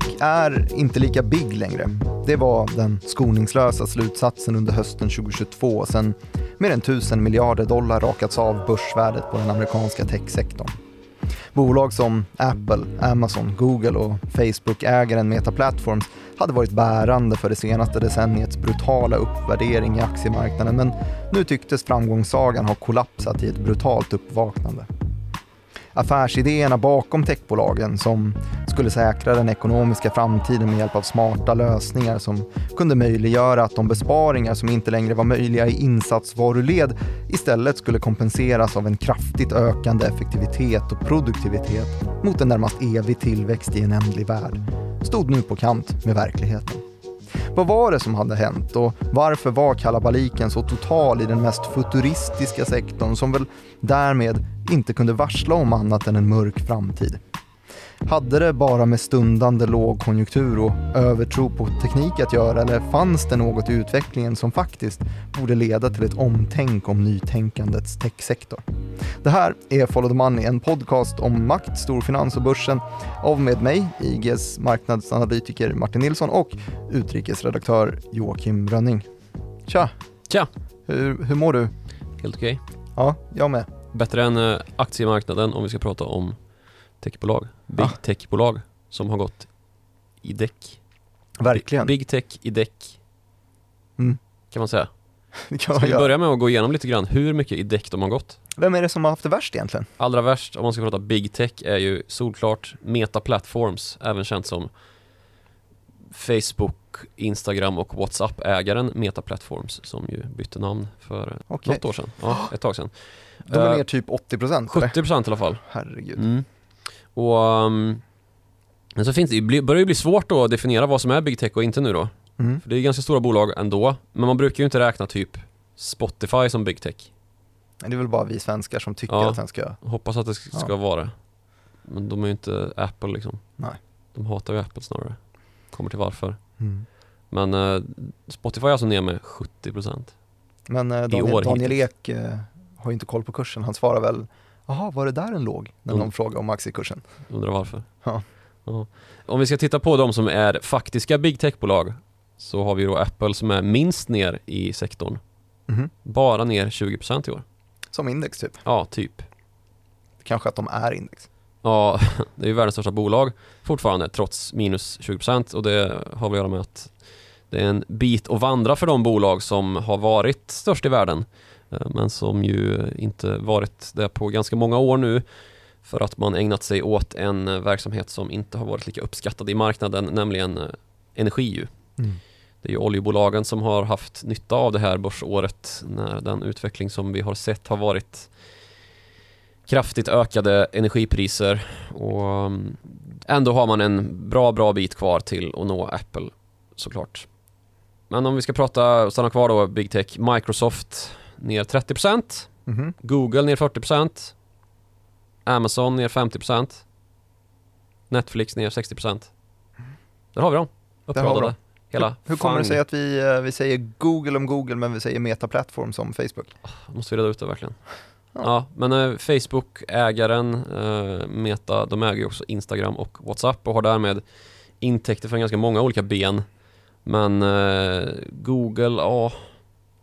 tech är inte lika big längre. Det var den skoningslösa slutsatsen under hösten 2022 sen mer än tusen miljarder dollar rakats av börsvärdet på den amerikanska techsektorn. Bolag som Apple, Amazon, Google och Facebook-ägaren Meta Platforms hade varit bärande för det senaste decenniets brutala uppvärdering i aktiemarknaden men nu tycktes framgångssagan ha kollapsat i ett brutalt uppvaknande affärsidéerna bakom techbolagen som skulle säkra den ekonomiska framtiden med hjälp av smarta lösningar som kunde möjliggöra att de besparingar som inte längre var möjliga i insatsvaruled istället skulle kompenseras av en kraftigt ökande effektivitet och produktivitet mot en närmast evig tillväxt i en ändlig värld stod nu på kant med verkligheten. Vad var det som hade hänt och varför var kalabaliken så total i den mest futuristiska sektorn som väl därmed inte kunde varsla om annat än en mörk framtid? Hade det bara med stundande lågkonjunktur och övertro på teknik att göra eller fanns det något i utvecklingen som faktiskt borde leda till ett omtänk om nytänkandets techsektor? Det här är Follow the Money, en podcast om makt, storfinans och börsen av med mig, IGs marknadsanalytiker Martin Nilsson och utrikesredaktör Joakim Rönning. Tja! Tja! Hur, hur mår du? Helt okej. Ja, jag med. Bättre än eh, aktiemarknaden om vi ska prata om techbolag. Big Ah. techbolag som har gått i däck. Verkligen. Big tech i däck Mm. kan man säga. Ska vi börja med att gå igenom lite grann hur mycket i däck de har gått? Vem är det som har haft det värst egentligen? Allra värst om man ska prata big tech är ju solklart Meta Platforms, även känt som Facebook, Instagram och WhatsApp-ägaren Meta Platforms som ju bytte namn för Okej. något år sedan. Ja, ett tag sedan. De är Eh, ner typ 80 procent, eller? 70% i alla fall. Herregud. Mm. Och um, men så finns det, det börjar ju bli svårt att definiera vad som är big tech och inte nu då. Mm. För det är ganska stora bolag ändå. Men man brukar ju inte räkna typ Spotify som big tech. Det är väl bara vi svenskar som tycker Ja. att den ska... Hoppas att det ska Ja. vara det. Men de är ju inte Apple liksom. Nej. De hatar ju Apple snarare. Kommer till varför. Mm. Men eh, Spotify är alltså ner med 70%. Men eh, Daniel, Daniel. Ek eh, har ju inte koll på kursen. Han svarar väl, jaha, var det där en låg? När Mm. någon frågar om aktiekursen. Undrar varför. Ja. Ja. Om vi ska titta på de som är faktiska big tech-bolag så har vi då Apple som är minst ner i sektorn. Mhm. Bara ner 20% i år. Som index typ. Ja, typ. Kanske att de är index. Ja, det är ju världens största bolag fortfarande trots minus 20% och det har att göra med att det är en bit att vandra för de bolag som har varit störst i världen men som ju inte varit det på ganska många år nu för att man ägnat sig åt en eh, verksamhet som inte har varit lika uppskattad i marknaden, nämligen eh, energi ju. Det är ju oljebolagen som har haft nytta av det här börsåret när den utveckling som vi har sett har varit kraftigt ökade energipriser och mm, ändå har man en bra, bra bit kvar till att nå Apple såklart. Men om vi ska prata, stanna kvar då, Big Tech, Microsoft ner 30%, Mhm. Google ner 40%, Amazon ner 50%, Netflix ner 60%. Där har vi dem, uppradade. Hela hur, hur kommer det sig att vi, eh, vi säger Google om Google men vi säger Meta Platform som Facebook? Måste vi reda ut det verkligen. Ja. Ja, men eh, Facebook-ägaren eh, Meta, de äger ju också Instagram och WhatsApp och har därmed intäkter från ganska många olika ben. Men eh, Google, ja,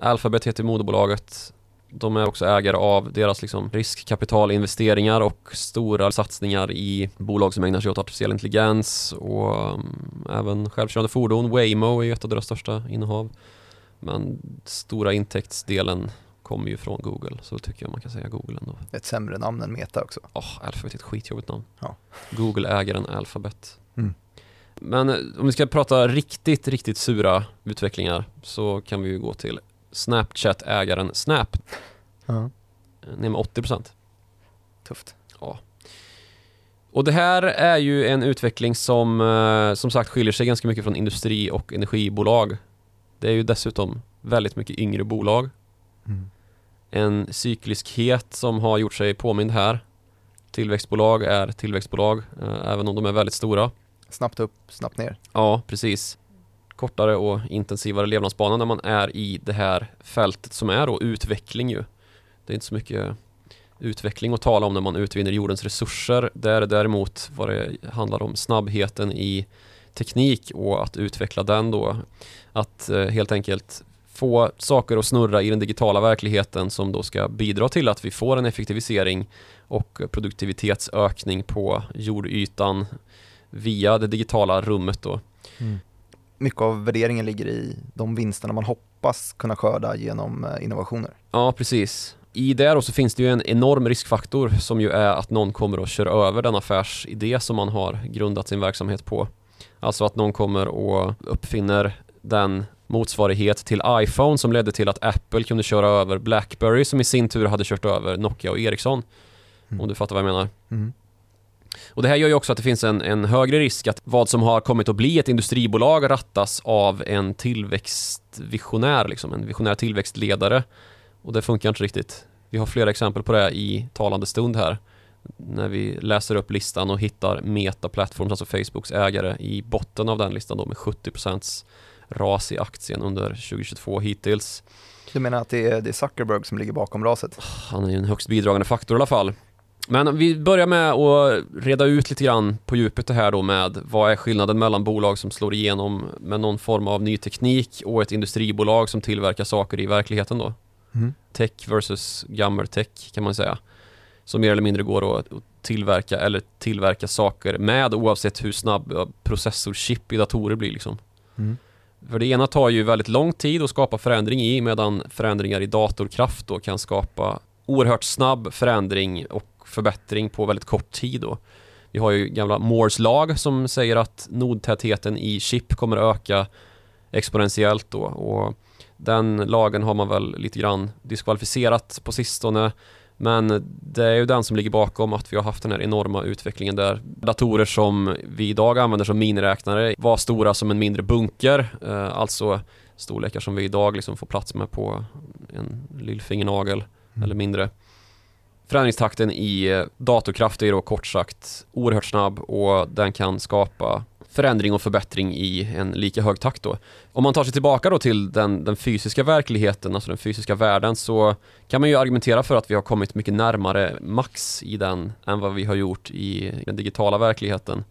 Alphabet heter moderbolaget. De är också ägare av deras liksom, riskkapitalinvesteringar och stora satsningar i bolag som ägnar sig åt artificiell intelligens och um, även självkörande fordon. Waymo är ju ett av deras största innehav. Men stora intäktsdelen kommer ju från Google, så tycker jag man kan säga Google ändå. Ett sämre namn än Meta också. Åh, Alphabet är ett skitjobbigt namn. Ja. Google-ägaren Alphabet. Mm. Men eh, om vi ska prata riktigt, riktigt sura utvecklingar så kan vi ju gå till Snapchat-ägaren Snap, Ja. ner med 80%. Tufft. Och det här är ju en utveckling som eh, som sagt skiljer sig ganska mycket från industri och energibolag. Det är ju dessutom väldigt mycket yngre bolag. Mm. En cykliskhet som har gjort sig påmind här. Tillväxtbolag är tillväxtbolag, eh, även om de är väldigt stora. Snabbt upp, snabbt ner. Ja, precis. Kortare och intensivare levnadsbana när man är i det här fältet som är då utveckling ju. Det är inte så mycket utveckling att tala om när man utvinner jordens resurser. Där däremot vad det handlar om snabbheten i teknik och att utveckla den då. Att eh, helt enkelt få saker att snurra i den digitala verkligheten som då ska bidra till att vi får en effektivisering och produktivitetsökning på jordytan via det digitala rummet då. Mm. Mycket av värderingen ligger i de vinsterna man hoppas kunna skörda genom eh, innovationer. Ja, precis. I det då så finns det ju en enorm riskfaktor som ju är att någon kommer att köra över den affärsidé som man har grundat sin verksamhet på. Alltså att någon kommer och uppfinner den motsvarighet till iPhone som ledde till att Apple kunde köra över Blackberry som i sin tur hade kört över Nokia och Ericsson. Mm. Om du fattar vad jag menar. Mm. Och det här gör ju också att det finns en, en, högre risk att vad som har kommit att bli ett industribolag rattas av en tillväxtvisionär, liksom, en visionär tillväxtledare. Och det funkar inte riktigt. Vi har flera exempel på det i talande stund här. När vi läser upp listan och hittar Meta Platforms, alltså Facebooks ägare, i botten av den listan då med 70% ras i aktien under 2022 hittills. Du menar att det är, det är Zuckerberg som ligger bakom raset? Han är ju en högst bidragande faktor i alla fall. Men vi börjar med att reda ut lite grann på djupet det här då med vad är skillnaden mellan bolag som slår igenom med någon form av ny teknik och ett industribolag som tillverkar saker i verkligheten då. Mm. Tech versus gammal tech kan man säga. Som mer eller mindre går att tillverka eller tillverka saker med oavsett hur snabb processorchip i datorer blir liksom. Mm. För det ena tar ju väldigt lång tid att skapa förändring i medan förändringar i datorkraft då kan skapa oerhört snabb förändring och förbättring på väldigt kort tid då. Vi har ju gamla Moores lag som säger att nodtätheten i chip kommer öka exponentiellt då och den lagen har man väl lite grann diskvalificerat på sistone men det är ju den som ligger bakom att vi har haft den här enorma utvecklingen där datorer som vi idag använder som miniräknare var stora som en mindre bunker. Eh, alltså storlekar som vi idag liksom får plats med på en lillfingernagel mm. eller mindre. Förändringstakten i eh, datorkraft är då kort sagt oerhört snabb och den kan skapa förändring och förbättring i en lika hög takt då. Om man tar sig tillbaka då till den, den fysiska verkligheten, alltså den fysiska världen, så kan man ju argumentera för att vi har kommit mycket närmare max i den än vad vi har gjort i den digitala verkligheten.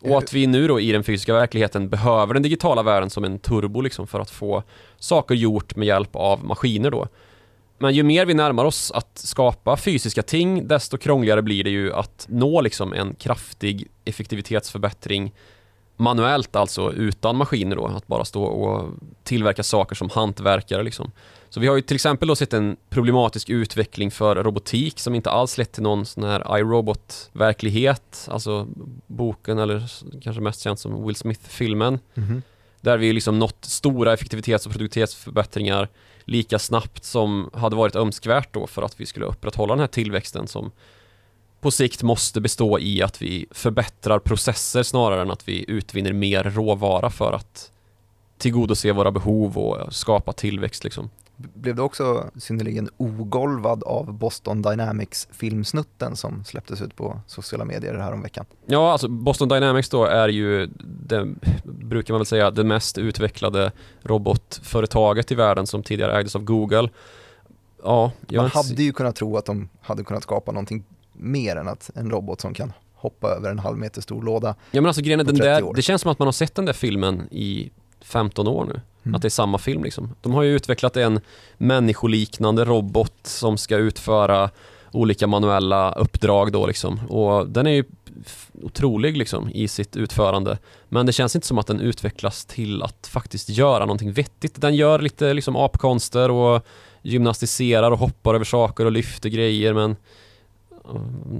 Och att vi nu då i den fysiska verkligheten behöver den digitala världen som en turbo liksom för att få saker gjort med hjälp av maskiner då. Men ju mer vi närmar oss att skapa fysiska ting, desto krångligare blir det ju att nå liksom en kraftig effektivitetsförbättring manuellt alltså utan maskiner då, att bara stå och tillverka saker som hantverkare liksom. Så vi har ju till exempel då sett en problematisk utveckling för robotik som inte alls lett till någon sån här iRobot-verklighet, alltså boken eller kanske mest känt som Will Smith-filmen. Mm -hmm. Där vi liksom nått stora effektivitets och produktivitetsförbättringar lika snabbt som hade varit önskvärt då för att vi skulle upprätthålla den här tillväxten som på sikt måste bestå i att vi förbättrar processer snarare än att vi utvinner mer råvara för att tillgodose våra behov och skapa tillväxt liksom. Blev du också synnerligen ogolvad av Boston Dynamics filmsnutten som släpptes ut på sociala medier häromveckan? Ja, alltså Boston Dynamics då är ju, det brukar man väl säga, det mest utvecklade robotföretaget i världen som tidigare ägdes av Google. Ja, man hade ju kunnat tro att de hade kunnat skapa någonting mer än att en robot som kan hoppa över en halv meter stor låda Ja men alltså grejen är den där, det känns som att man har sett den där filmen i 15 år nu. Mm. Att det är samma film liksom. De har ju utvecklat en människoliknande robot som ska utföra olika manuella uppdrag då liksom. Och den är ju otrolig liksom i sitt utförande. Men det känns inte som att den utvecklas till att faktiskt göra någonting vettigt. Den gör lite liksom apkonster och gymnastiserar och hoppar över saker och lyfter grejer men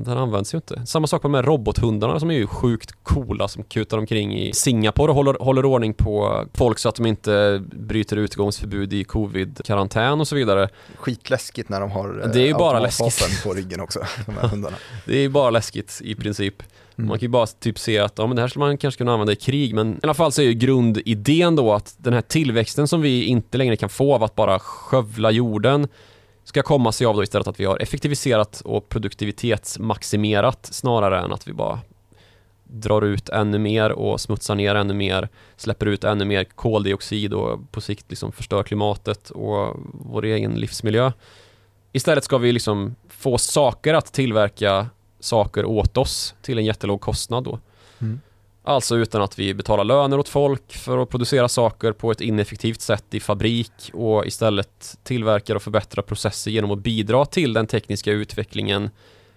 den används ju inte. Samma sak med de här robothundarna som är ju sjukt coola som kutar omkring i Singapore och håller, håller ordning på folk så att de inte bryter utgångsförbud i covid-karantän och så vidare. Skitläskigt när de har det är ju bara läskigt. på ryggen också, de här hundarna. det är ju bara läskigt i princip. Mm. Man kan ju bara typ se att ja, men det här skulle man kanske kunna använda i krig men i alla fall så är ju grundidén då att den här tillväxten som vi inte längre kan få av att bara skövla jorden ska komma sig av då istället att vi har effektiviserat och produktivitetsmaximerat snarare än att vi bara drar ut ännu mer och smutsar ner ännu mer, släpper ut ännu mer koldioxid och på sikt liksom förstör klimatet och vår egen livsmiljö. Istället ska vi liksom få saker att tillverka saker åt oss till en jättelåg kostnad då. Mm. Alltså utan att vi betalar löner åt folk för att producera saker på ett ineffektivt sätt i fabrik och istället tillverkar och förbättrar processer genom att bidra till den tekniska utvecklingen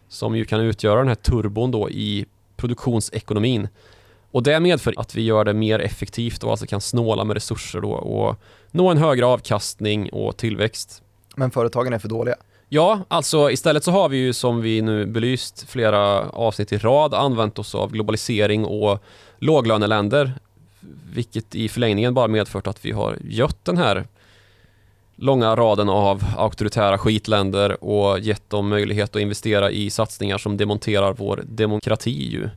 som ju kan utgöra den här turbon då i produktionsekonomin. Och det medför att vi gör det mer effektivt och alltså kan snåla med resurser då och nå en högre avkastning och tillväxt. Men företagen är för dåliga. Ja, alltså istället så har vi ju som vi nu belyst flera avsnitt i rad använt oss av globalisering och låglöneländer vilket i förlängningen bara medfört att vi har gött den här långa raden av auktoritära skitländer och gett dem möjlighet att investera i satsningar som demonterar vår demokrati ju.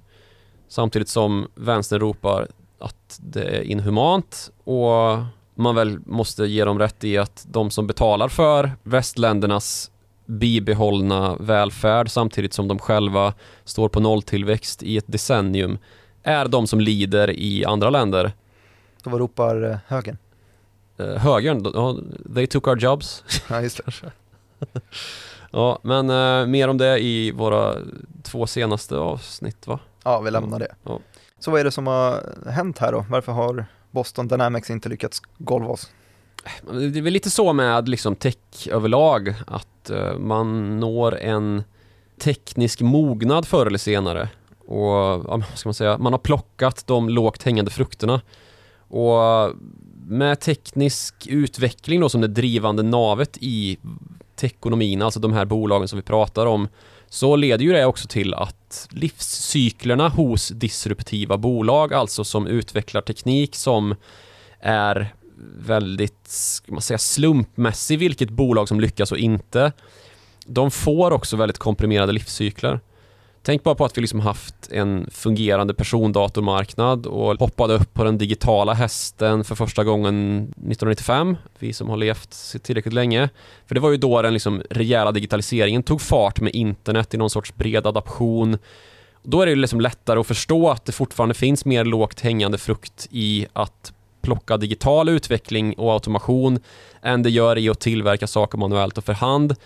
Samtidigt som vänstern ropar att det är inhumant och man väl måste ge dem rätt i att de som betalar för västländernas bibehållna välfärd samtidigt som de själva står på nolltillväxt i ett decennium är de som lider i andra länder. Så vad ropar eh, högern? Eh, högern, they took our jobs. Ja, just det. ja, men eh, mer om det i våra två senaste avsnitt va? Ja, vi lämnar det. Ja. Så vad är det som har hänt här då? Varför har Boston Dynamics inte lyckats golva oss? Det är väl lite så med liksom tech överlag att Eh, man når en teknisk mognad förr eller senare. Och ja, vad ska man säga, man har plockat de lågt hängande frukterna. Och med teknisk utveckling då som det drivande navet i tekonomin, alltså de här bolagen som vi pratar om, så leder ju det också till att livscyklerna hos disruptiva bolag, alltså som utvecklar teknik som är väldigt, ska man säga, slumpmässig vilket bolag som lyckas och inte. De får också väldigt komprimerade livscykler. Tänk bara på att vi liksom haft en fungerande persondatormarknad och hoppade upp på den digitala hästen för första gången 1995, vi som har levt tillräckligt länge. För det var ju då den liksom rejäla digitaliseringen tog fart med internet i någon sorts bred adaption. Då är det ju liksom lättare att förstå att det fortfarande finns mer lågt hängande frukt i att plocka digital utveckling och automation än det gör i att tillverka saker manuellt och för hand.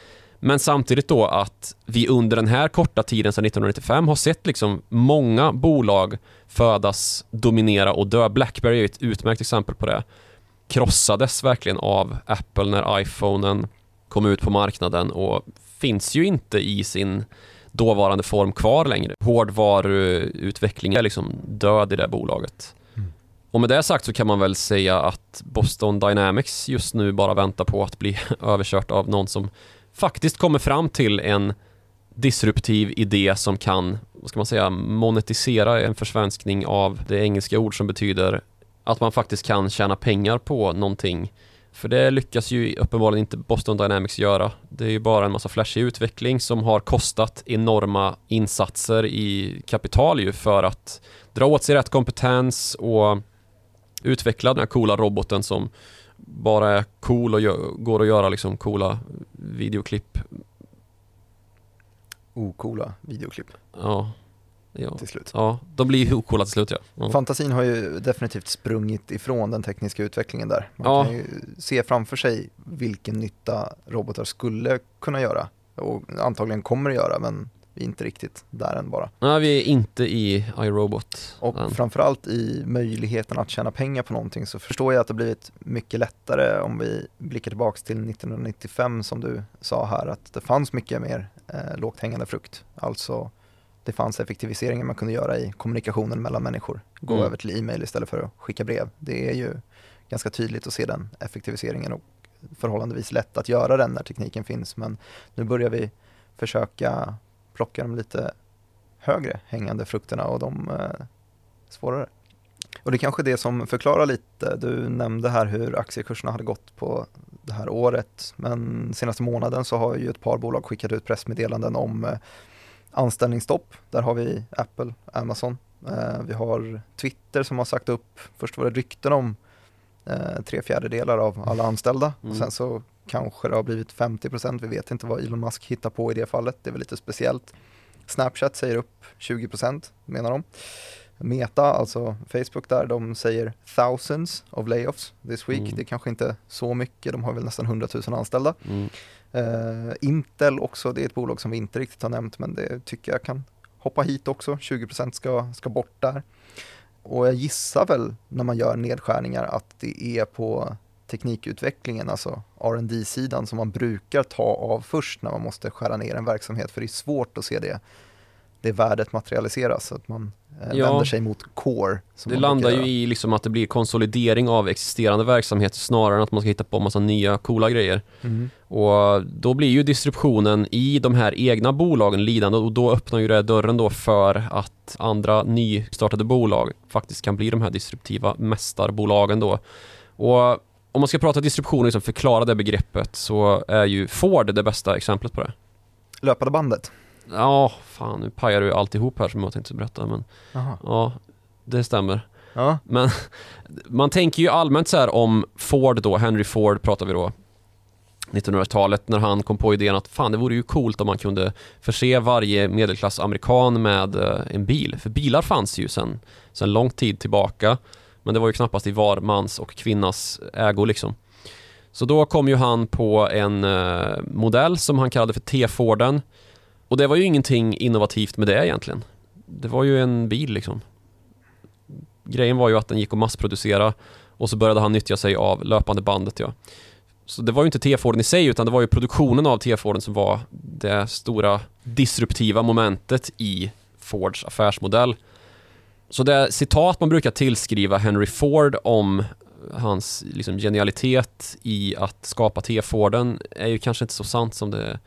Men samtidigt då att vi under den här korta tiden sedan 1995 har sett liksom många bolag födas, dominera och dö. Blackberry är ett utmärkt exempel på det. Krossades verkligen av Apple när iPhonen kom ut på marknaden och finns ju inte i sin dåvarande form kvar längre. Hårdvaruutveckling är liksom död i det bolaget. Och med det sagt så kan man väl säga att Boston Dynamics just nu bara väntar på att bli överkört av någon som faktiskt kommer fram till en disruptiv idé som kan, vad ska man säga, monetisera en försvenskning av det engelska ord som betyder att man faktiskt kan tjäna pengar på någonting. För det lyckas ju uppenbarligen inte Boston Dynamics göra. Det är ju bara en massa flashig utveckling som har kostat enorma insatser i kapital ju för att dra åt sig rätt kompetens och utveckla den här coola roboten som bara är cool och går att göra liksom coola videoklipp. Ocoola videoklipp. Ja. Ja. Till slut. Ja, de blir ju ocoola till slut ja. ja. Fantasin har ju definitivt sprungit ifrån den tekniska utvecklingen där. Man Ja. kan ju se framför sig vilken nytta robotar skulle kunna göra och antagligen kommer att göra men vi är inte riktigt där än bara. Nej, vi är inte i iRobot Och än. framförallt i möjligheten att tjäna pengar på någonting så förstår jag att det blivit mycket lättare om vi blickar tillbaks till 1995 som du sa här att det fanns mycket mer eh, lågt hängande frukt. Alltså det fanns effektiviseringar man kunde göra i kommunikationen mellan människor. Gå Mm. över till e-mail istället för att skicka brev. Det är ju ganska tydligt att se den effektiviseringen och förhållandevis lätt att göra den när tekniken finns. Men nu börjar vi försöka plocka de lite högre hängande frukterna och de eh, svårare. Och det är kanske det som förklarar lite, du nämnde här hur aktiekurserna hade gått på det här året, men senaste månaden så har ju ett par bolag skickat ut pressmeddelanden om eh, anställningsstopp. Där har vi Apple, Amazon, eh, vi har Twitter som har sagt upp, först var det rykten om eh, tre fjärdedelar av alla anställda Mm. och sen så kanske det har blivit 50% vi vet inte vad Elon Musk hittar på i det fallet, det är väl lite speciellt. Snapchat säger upp 20% menar de. Meta, alltså Facebook där, de säger thousands of layoffs this week. Mm. Det är kanske inte så mycket, de har väl nästan 100 000 anställda. Mm. Eh, Intel också, det är ett bolag som vi inte riktigt har nämnt men det tycker jag kan hoppa hit också. 20% ska, ska bort där. Och jag gissar väl när man gör nedskärningar att det är på teknikutvecklingen, alltså rd sidan som man brukar ta av först när man måste skära ner en verksamhet, för det är svårt att se det, det värdet materialiseras, så att man eh, Ja. vänder sig mot core. Det landar ju i liksom att det blir konsolidering av existerande verksamhet snarare än att man ska hitta på massa nya coola grejer. Mm. Och då blir ju distributionen i de här egna bolagen lidande och då öppnar ju det dörren då för att andra nystartade bolag faktiskt kan bli de här disruptiva mästarbolagen då. Och om man ska prata distribution och liksom förklara det begreppet så är ju Ford det bästa exemplet på det. Löpande bandet. Ja, fan nu pajar du alltihop här som jag tänkte berätta men Aha. ja, det stämmer. Ja. Men man tänker ju allmänt så här om Ford då, Henry Ford pratar vi då 1900-talet när han kom på idén att fan det vore ju coolt om man kunde förse varje medelklassamerikan med eh, en bil. För bilar fanns ju sedan sen lång tid tillbaka. Men det var ju knappast i var mans och kvinnas ägo liksom. Så då kom ju han på en eh, modell som han kallade för T-Forden. Och det var ju ingenting innovativt med det egentligen. Det var ju en bil liksom grejen var ju att den gick att massproducera och så började han nyttja sig av löpande bandet ja. Så det var ju inte T-Forden i sig utan det var ju produktionen av T-Forden som var det stora disruptiva momentet i Fords affärsmodell. Så det citat man brukar tillskriva Henry Ford om hans liksom, genialitet i att skapa T-Forden är ju kanske inte så sant som det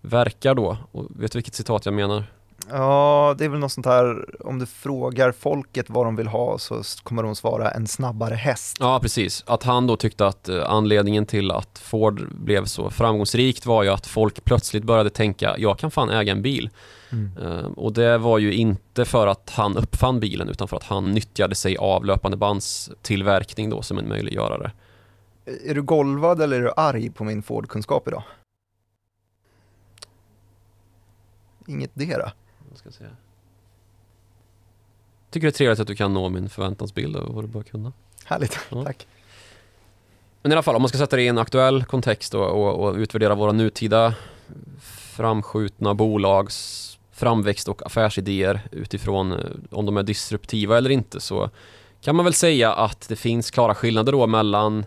verkar då. Och vet du vilket citat jag menar? ja, det är väl något sånt här, om du frågar folket vad de vill ha så kommer de svara en snabbare häst. Ja, precis. Att han då tyckte att eh, anledningen till att Ford blev så framgångsrikt var ju att folk plötsligt började tänka, jag kan fan äga en bil. Mm. Och det var ju inte för att han uppfann bilen utan för att han nyttjade sig av löpande bandstillverkning då som en möjliggörare. Är du golvad eller är du arg på min Ford-kunskap idag? Inget dera. Jag ska se. Tycker det är trevligt att du kan nå min förväntansbild av vad du bör kunna. Härligt, Ja. tack. Men i alla fall, om man ska sätta det i en aktuell kontext då, och, och utvärdera våra nutida framskjutna bolags framväxt och affärsidéer utifrån eh, om de är disruptiva eller inte så kan man väl säga att det finns klara skillnader då mellan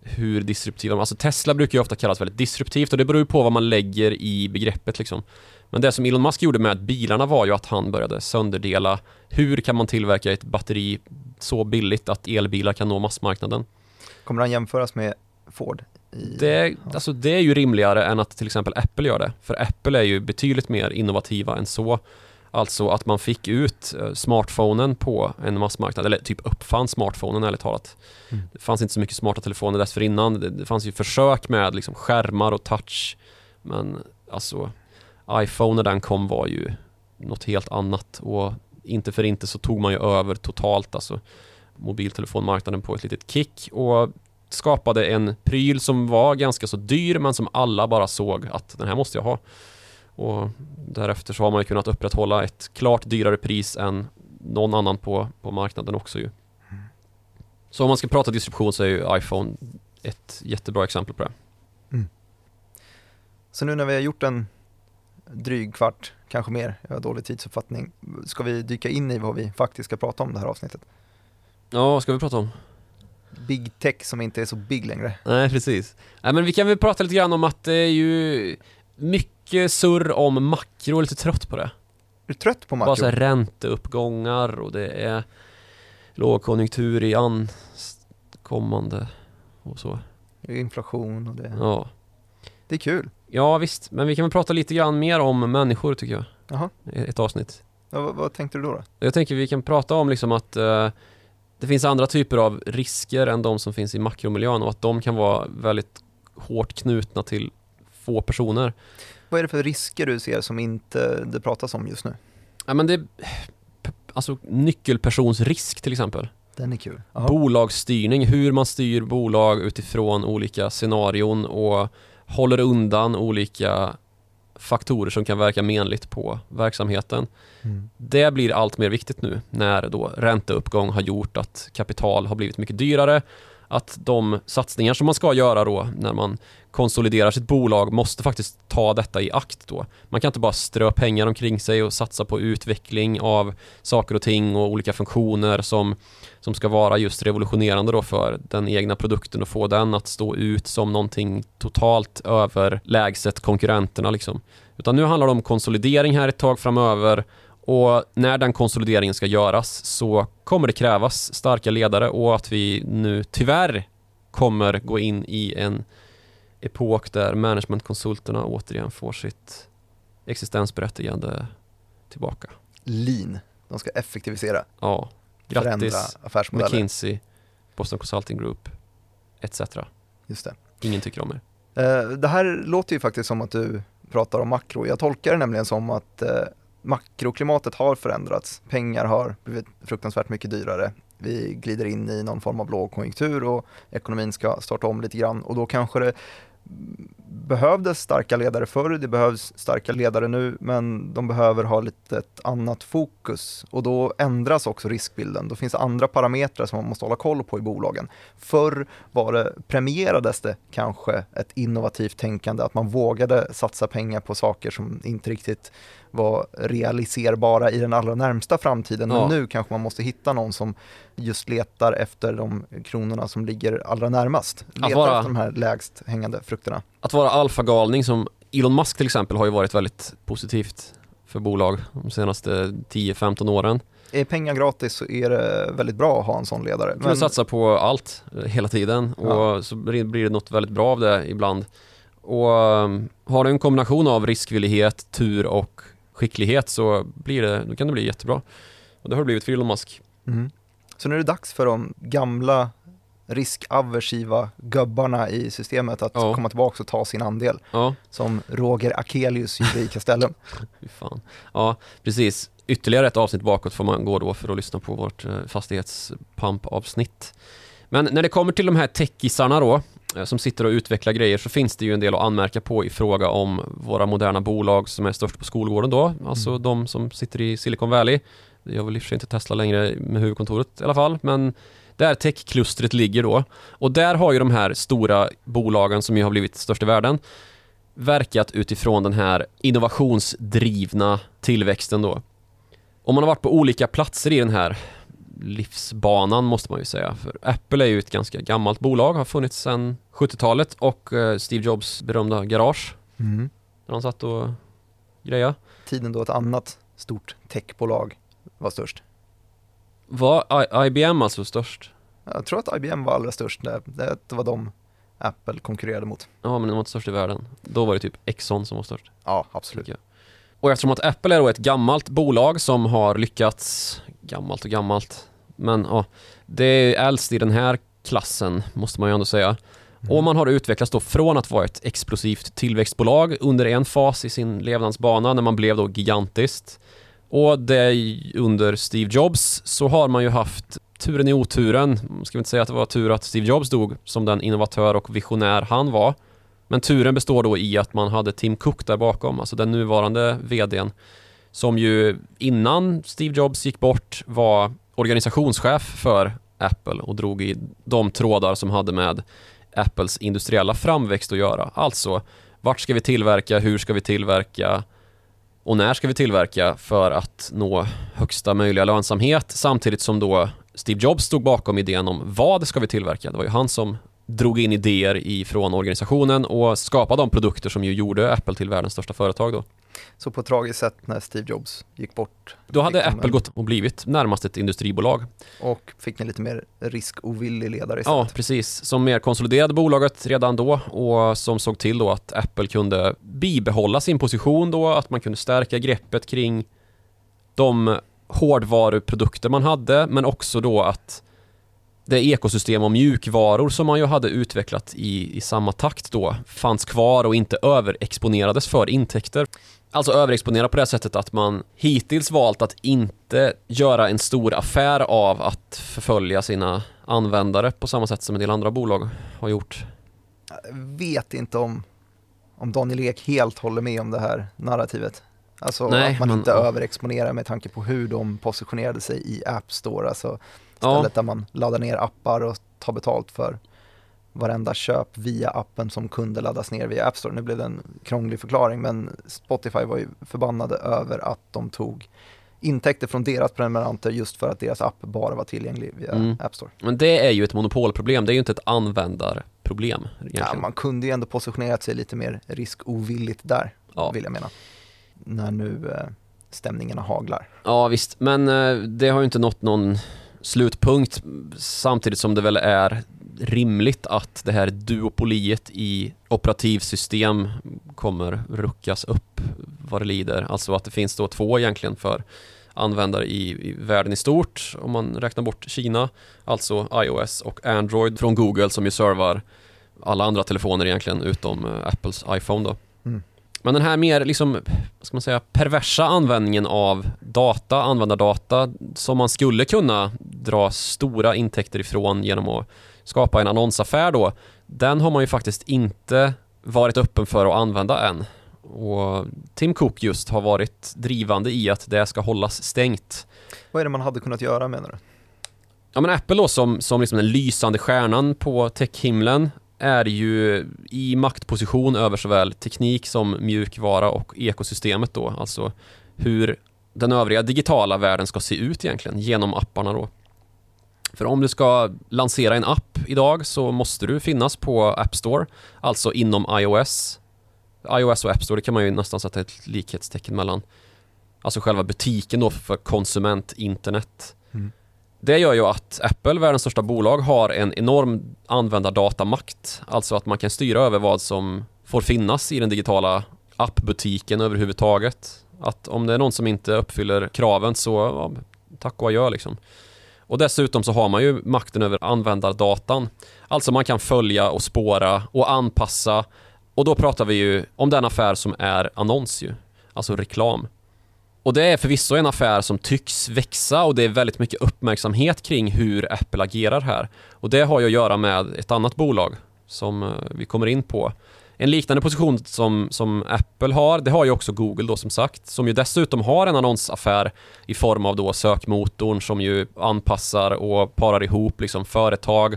hur disruptiva de Alltså Tesla brukar ju ofta kallas väldigt disruptivt och det beror ju på vad man lägger i begreppet liksom. Men det som Elon Musk gjorde med bilarna var ju att han började sönderdela hur kan man tillverka ett batteri så billigt att elbilar kan nå massmarknaden. Kommer han jämföras med Ford? Det, alltså det är ju rimligare än att till exempel Apple gör det. För Apple är ju betydligt mer innovativa än så. Alltså att man fick ut eh, smartphonen på en massmarknad, eller typ uppfann smartphonen ärligt talat. Mm. Det fanns inte så mycket smarta telefoner dessförinnan. Det, det fanns ju försök med liksom skärmar och touch. Men alltså iPhone när den kom var ju något helt annat och inte för inte så tog man ju över totalt alltså mobiltelefonmarknaden på ett litet kick och skapade en pryl som var ganska så dyr men som alla bara såg att den här måste jag ha. Och därefter så har man ju kunnat upprätthålla ett klart dyrare pris än någon annan på, på marknaden också ju. Så om man ska prata distribution så är ju iPhone ett jättebra exempel på det. Så nu när vi har gjort en dryg kvart, kanske mer, jag har dålig tidsuppfattning, ska vi dyka in i vad vi faktiskt ska prata om det här avsnittet? Ja, vad ska vi prata om? Big tech som inte är så big längre. Nej, precis. Nej, men vi kan väl prata lite grann om att det är ju mycket surr om makro, lite trött på det. Är du trött på Bara makro? så här ränteuppgångar och det är lågkonjunktur i ankommande och så. Inflation och det, Ja. det är kul. ja, visst. Men vi kan väl prata lite grann mer om människor tycker jag. Jaha, Ett avsnitt. ja, vad, vad tänkte du då? då? Jag tänker vi kan prata om liksom att eh, det finns andra typer av risker än de som finns i makromiljön och att de kan vara väldigt hårt knutna till få personer. Vad är det för risker du ser som inte det pratas om just nu? Ja, men det Alltså nyckelpersonsrisk till exempel. Den är kul. Jaha. Bolagsstyrning, hur man styr bolag utifrån olika scenarion och håller undan olika faktorer som kan verka menligt på verksamheten. Mm. Det blir allt mer viktigt nu när då ränteuppgång har gjort att kapital har blivit mycket dyrare. Att de satsningar som man ska göra då när man konsoliderar sitt bolag måste faktiskt ta detta i akt då. Man kan inte bara strö pengar omkring sig och satsa på utveckling av saker och ting och olika funktioner som, som ska vara just revolutionerande då för den egna produkten och få den att stå ut som någonting totalt överlägset konkurrenterna liksom. Utan nu handlar det om konsolidering här ett tag framöver och när den konsolideringen ska göras så kommer det krävas starka ledare och att vi nu tyvärr kommer gå in i en epok där managementkonsulterna återigen får sitt existensberättigande tillbaka. Lean, de ska effektivisera, Ja, grattis. McKinsey, Boston Consulting Group etc. Just det. Ingen tycker om er. Eh, Det här låter ju faktiskt som att du pratar om makro. Jag tolkar det nämligen som att eh, makroklimatet har förändrats. Pengar har blivit fruktansvärt mycket dyrare. Vi glider in i någon form av lågkonjunktur och ekonomin ska starta om lite grann och då kanske det behövdes starka ledare förr, det behövs starka ledare nu, men de behöver ha lite ett annat fokus och då ändras också riskbilden. Då finns det andra parametrar som man måste hålla koll på i bolagen. Förr var det, premierades det kanske ett innovativt tänkande, att man vågade satsa pengar på saker som inte riktigt var realiserbara i den allra närmsta framtiden. Men Ja. nu kanske man måste hitta någon som just letar efter de kronorna som ligger allra närmast. Letar vara- efter de här lägst hängande frukterna. Att vara alfagalning som Elon Musk till exempel har ju varit väldigt positivt för bolag de senaste 10-15 åren. Är pengar gratis så är det väldigt bra att ha en sån ledare. Men... Du satsar på allt eh, hela tiden och Ja. så blir det något väldigt bra av det ibland. Och um, har du en kombination av riskvillighet, tur och skicklighet så blir det, då kan det bli jättebra. Och det har det blivit för Elon Musk. Mm. Så nu är det dags för de gamla riskaversiva gubbarna i systemet att Ja. komma tillbaka och ta sin andel. Ja, Som Roger Akelius gjorde i Castellum. fan. Ja, precis. Ytterligare ett avsnitt bakåt får man gå då för att lyssna på vårt eh, fastighetspump-avsnitt. Men när det kommer till de här techisarna då, som sitter och utvecklar grejer så finns det ju en del att anmärka på i fråga om våra moderna bolag som är störst på skolgården då, alltså Mm. de som sitter i Silicon Valley. Det gör väl i och för sig inte Tesla längre med huvudkontoret i alla fall, men där techklustret ligger då. Och där har ju de här stora bolagen som ju har blivit störst i världen verkat utifrån den här innovationsdrivna tillväxten då. Om man har varit på olika platser i den här livsbanan måste man ju säga. För Apple är ju ett ganska gammalt bolag, har funnits sedan 70-talet och eh, Steve Jobs berömda garage Mm. där han satt och greja. Tiden då ett annat stort techbolag var störst. Var I- IBM alltså störst? Jag tror att IBM var allra störst, det, det var de Apple konkurrerade mot. Ja, men de var inte störst i världen. Då var det typ Exxon som var störst. Ja, absolut. Och eftersom att Apple är då ett gammalt bolag som har lyckats, gammalt och gammalt, men ja, det är äldst i den här klassen måste man ju ändå säga. Och man har utvecklats då från att vara ett explosivt tillväxtbolag under en fas i sin levnadsbana när man blev då gigantiskt. Och det under Steve Jobs så har man ju haft turen i oturen. Ska vi inte säga att det var tur att Steve Jobs dog som den innovatör och visionär han var. Men turen består då i att man hade Tim Cook där bakom, alltså den nuvarande VDn som ju innan Steve Jobs gick bort var organisationschef för Apple och drog i de trådar som hade med Apples industriella framväxt att göra. Alltså, vart ska vi tillverka, hur ska vi tillverka och när ska vi tillverka för att nå högsta möjliga lönsamhet samtidigt som då Steve Jobs stod bakom idén om vad ska vi tillverka. Det var ju han som drog in idéer ifrån organisationen och skapade de produkter som ju gjorde Apple till världens största företag då. Så på ett tragiskt sätt när Steve Jobs gick bort. Då hade Apple en- gått och blivit närmast ett industribolag. Och fick en lite mer riskovillig ledare istället. Ja, precis. Som mer konsoliderade bolaget redan då och som såg till då att Apple kunde bibehålla sin position då, att man kunde stärka greppet kring de hårdvaruprodukter man hade, men också då att det ekosystem och mjukvaror som man ju hade utvecklat i, i samma takt då fanns kvar och inte överexponerades för intäkter. Alltså överexponera på det sättet att man hittills valt att inte göra en stor affär av att förfölja sina användare på samma sätt som en del andra bolag har gjort. Jag vet inte om, om Daniel Ek helt håller med om det här narrativet. Alltså Nej, att man men- inte överexponerar med tanke på hur de positionerade sig i App Store. Alltså Ja. stället där man laddar ner appar och tar betalt för varenda köp via appen som kunde laddas ner via App Store. Nu blev det en krånglig förklaring men Spotify var ju förbannade över att de tog intäkter från deras prenumeranter just för att deras app bara var tillgänglig via mm. App Store. Men det är ju ett monopolproblem, det är ju inte ett användarproblem. Ja, man kunde ju ändå positionerat sig lite mer riskovilligt där, ja. vill jag mena. När nu eh, stämningarna haglar. Ja visst, men eh, det har ju inte nått någon slutpunkt samtidigt som det väl är rimligt att det här duopoliet i operativsystem kommer ruckas upp vad det lider. Alltså att det finns då två egentligen för användare i, i världen i stort om man räknar bort Kina. Alltså iOS och Android från Google som ju servar alla andra telefoner egentligen utom uh, Apples iPhone då. Mm. Men den här mer liksom, vad ska man säga, perversa användningen av data, användardata som man skulle kunna dra stora intäkter ifrån genom att skapa en annonsaffär då, den har man ju faktiskt inte varit öppen för att använda än. Och Tim Cook just har varit drivande i att det ska hållas stängt. Vad är det man hade kunnat göra menar du? Ja men Apple då som, som liksom den lysande stjärnan på techhimlen är ju i maktposition över såväl teknik som mjukvara och ekosystemet då, alltså hur den övriga digitala världen ska se ut egentligen genom apparna då. För om du ska lansera en app idag så måste du finnas på App Store, alltså inom iOS. iOS och App Store, det kan man ju nästan sätta ett likhetstecken mellan. Alltså själva butiken då för konsument-internet. Mm. Det gör ju att Apple, världens största bolag, har en enorm användardatamakt. Alltså att man kan styra över vad som får finnas i den digitala appbutiken överhuvudtaget. Att om det är någon som inte uppfyller kraven så ja, tack och adjö liksom. Och dessutom så har man ju makten över användardatan. Alltså man kan följa och spåra och anpassa. Och då pratar vi ju om den affär som är annons ju. Alltså reklam. Och det är förvisso en affär som tycks växa och det är väldigt mycket uppmärksamhet kring hur Apple agerar här. Och det har ju att göra med ett annat bolag som eh, vi kommer in på en liknande position som, som Apple har, det har ju också Google då som sagt, som ju dessutom har en annonsaffär i form av då sökmotorn som ju anpassar och parar ihop liksom företag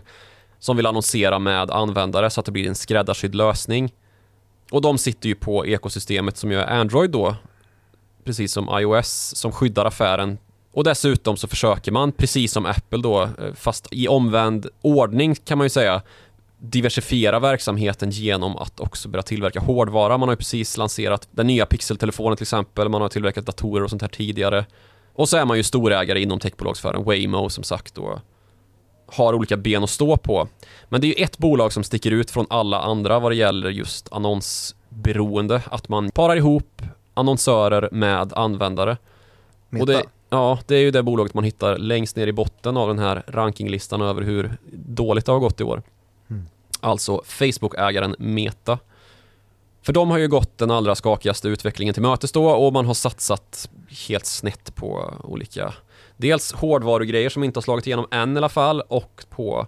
som vill annonsera med användare så att det blir en skräddarsydd lösning. Och de sitter ju på ekosystemet som ju är Android då, precis som iOS, som skyddar affären och dessutom så försöker man, precis som Apple då, eh, fast i omvänd ordning kan man ju säga, diversifiera verksamheten genom att också börja tillverka hårdvara. Man har ju precis lanserat den nya Pixel-telefonen till exempel, man har tillverkat datorer och sånt här tidigare. Och så är man ju storägare inom techbolagssfären, Waymo som sagt och har olika ben att stå på. Men det är ju ett bolag som sticker ut från alla andra vad det gäller just annonsberoende, att man parar ihop annonsörer med användare. Meta. Och det, ja, det är ju det bolaget man hittar längst ner i botten av den här rankinglistan över hur dåligt det har gått i år. Alltså Facebook-ägaren Meta. För de har ju gått den allra skakigaste utvecklingen till mötes då och man har satsat helt snett på olika Dels hårdvarugrejer som inte har slagit igenom än i alla fall och på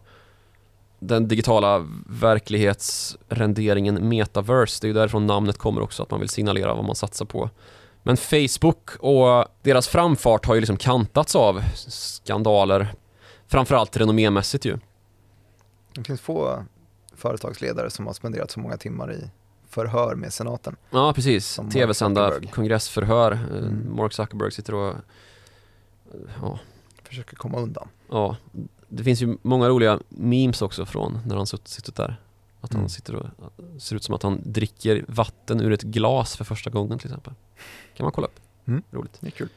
den digitala verklighetsrenderingen metaverse. Det är ju därifrån namnet kommer också, att man vill signalera vad man satsar på. Men Facebook och deras framfart har ju liksom kantats av skandaler, framförallt renommémässigt ju. Det finns få företagsledare som har spenderat så många timmar i förhör med senaten. Ja, precis. Tv-sända kongressförhör. Mm. Mark Zuckerberg sitter och ja. försöker komma undan. Ja, det finns ju många roliga memes också från när han suttit där. Att mm. han sitter och ser ut som att han dricker vatten ur ett glas för första gången till exempel. Kan man kolla upp. Mm. Roligt. Det är kul.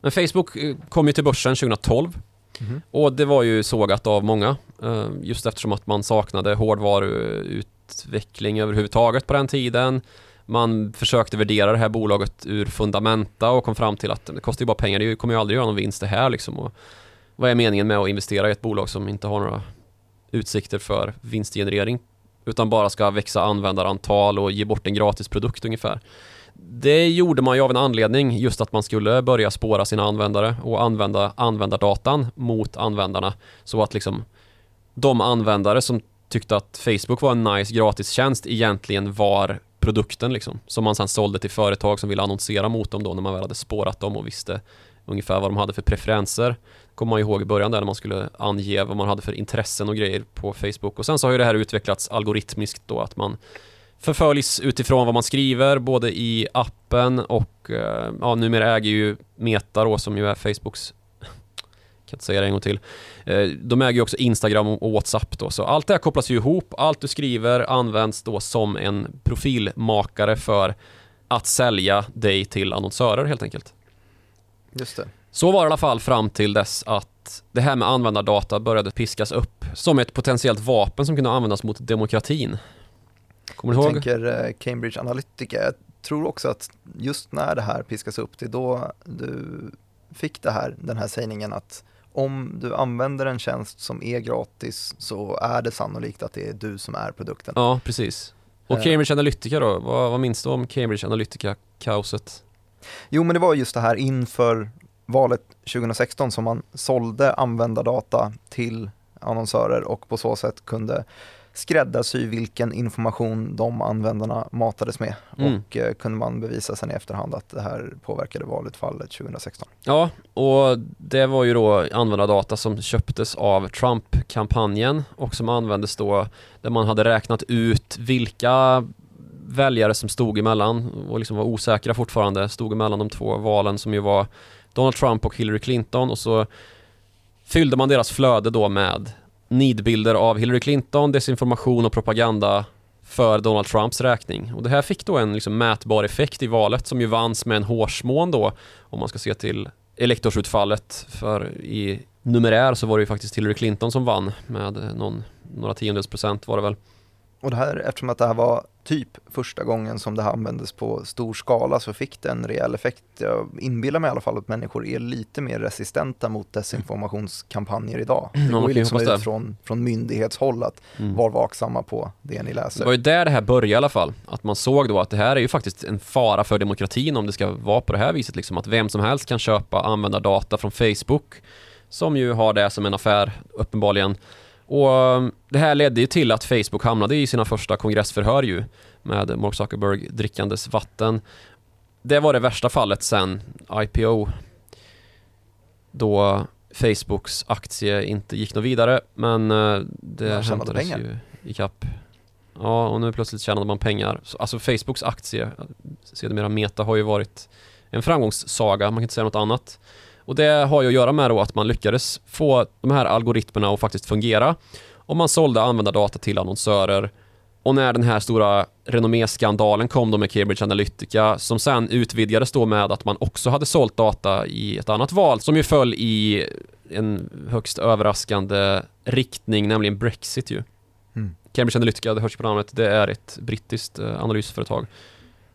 Men Facebook eh, kom ju till börsen 2012 Mm. Och det var ju sågat av många, eh, just eftersom att man saknade hårdvaruutveckling överhuvudtaget på den tiden. Man försökte värdera det här bolaget ur fundamenta och kom fram till att det kostar ju bara pengar, det kommer ju aldrig göra någon vinst det här liksom. Och vad är meningen med att investera i ett bolag som inte har några utsikter för vinstgenerering? Utan bara ska växa användarantal och ge bort en gratis produkt ungefär. Det gjorde man ju av en anledning, just att man skulle börja spåra sina användare och använda användardatan mot användarna så att liksom de användare som tyckte att Facebook var en nice gratistjänst egentligen var produkten liksom som man sedan sålde till företag som ville annonsera mot dem då när man väl hade spårat dem och visste ungefär vad de hade för preferenser. Kommer man ihåg i början där när man skulle ange vad man hade för intressen och grejer på Facebook. Och sen så har ju det här utvecklats algoritmiskt då att man förföljs utifrån vad man skriver både i appen och eh, ja, numera äger ju Meta då som ju är Facebooks kan inte säga det en gång till. Eh, de äger ju också Instagram och WhatsApp då, så allt det här kopplas ju ihop. Allt du skriver används då som en profilmakare för att sälja dig till annonsörer helt enkelt. Just det. Så var det i alla fall fram till dess att det här med användardata började piskas upp som ett potentiellt vapen som kunde användas mot demokratin. Kommer du Jag ihåg? tänker eh, Cambridge Analytica. Jag tror också att just när det här piskas upp, det är då du fick det här, den här sägningen att om du använder en tjänst som är gratis så är det sannolikt att det är du som är produkten. Ja, precis. Och Eh. Cambridge Analytica då? Vad, vad minns du om Cambridge Analytica-kaoset? Jo, men det var just det här inför valet 2016 som man sålde användardata till annonsörer och på så sätt kunde skräddarsy vilken information de användarna matades med Mm. och eh, kunde man bevisa sen i efterhand att det här påverkade valutfallet 2016. Ja, och det var ju då användardata som köptes av Trump-kampanjen och som användes då där man hade räknat ut vilka väljare som stod emellan och liksom var osäkra fortfarande, stod emellan de två valen som ju var Donald Trump och Hillary Clinton och så fyllde man deras flöde då med nidbilder av Hillary Clinton, desinformation och propaganda för Donald Trumps räkning. Och det här fick då en liksom mätbar effekt i valet som ju vanns med en hårsmån då om man ska se till elektorsutfallet för i numerär så var det ju faktiskt Hillary Clinton som vann med någon, några tiondels procent var det väl. Och det här, eftersom att det här var typ första gången som det här användes på stor skala så fick det en rejäl effekt. Jag inbillar mig i alla fall att människor är lite mer resistenta mot desinformationskampanjer idag. Det man går ju liksom ut det. från, från myndighetshåll att Mm. var vaksamma på det ni Det läser. var ju där det här började i alla fall. Att man såg då att det här är ju faktiskt en fara för demokratin om det ska vara på det här viset liksom. Att vem som helst kan köpa användardata från Facebook som ju har det som en affär uppenbarligen. Och um, det här ledde ju till att Facebook hamnade i sina första kongressförhör ju med Mark Zuckerberg drickandes vatten. Det var det värsta fallet sen IPO då Facebooks aktie inte gick något vidare men eh, det Man hämtades pengar. ju ikapp. Ja, och nu plötsligt tjänade man pengar. Så, Alltså Facebooks aktie, sedermera Meta, har ju varit en framgångssaga, man kan inte säga något annat. Och det har ju att göra med då att man lyckades få de här algoritmerna att faktiskt fungera. Och man sålde användardata till annonsörer. Och när den här stora renomméskandalen kom då med Cambridge Analytica som sen utvidgades då med att man också hade sålt data i ett annat val som ju föll i en högst överraskande riktning, nämligen Brexit ju. Mm. Cambridge Analytica, det hörs på namnet, det är ett brittiskt eh, analysföretag.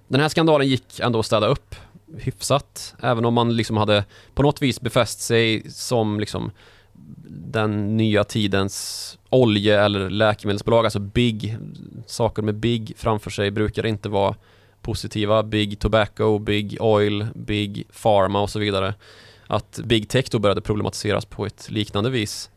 Den här skandalen gick ändå att städa upp hyfsat, även om man liksom hade på något vis befäst sig som liksom den nya tidens olje eller läkemedelsbolag, alltså big, saker med big framför sig brukar inte vara positiva. Big tobacco, big oil, big pharma och så vidare. Att big tech då började problematiseras på ett liknande vis.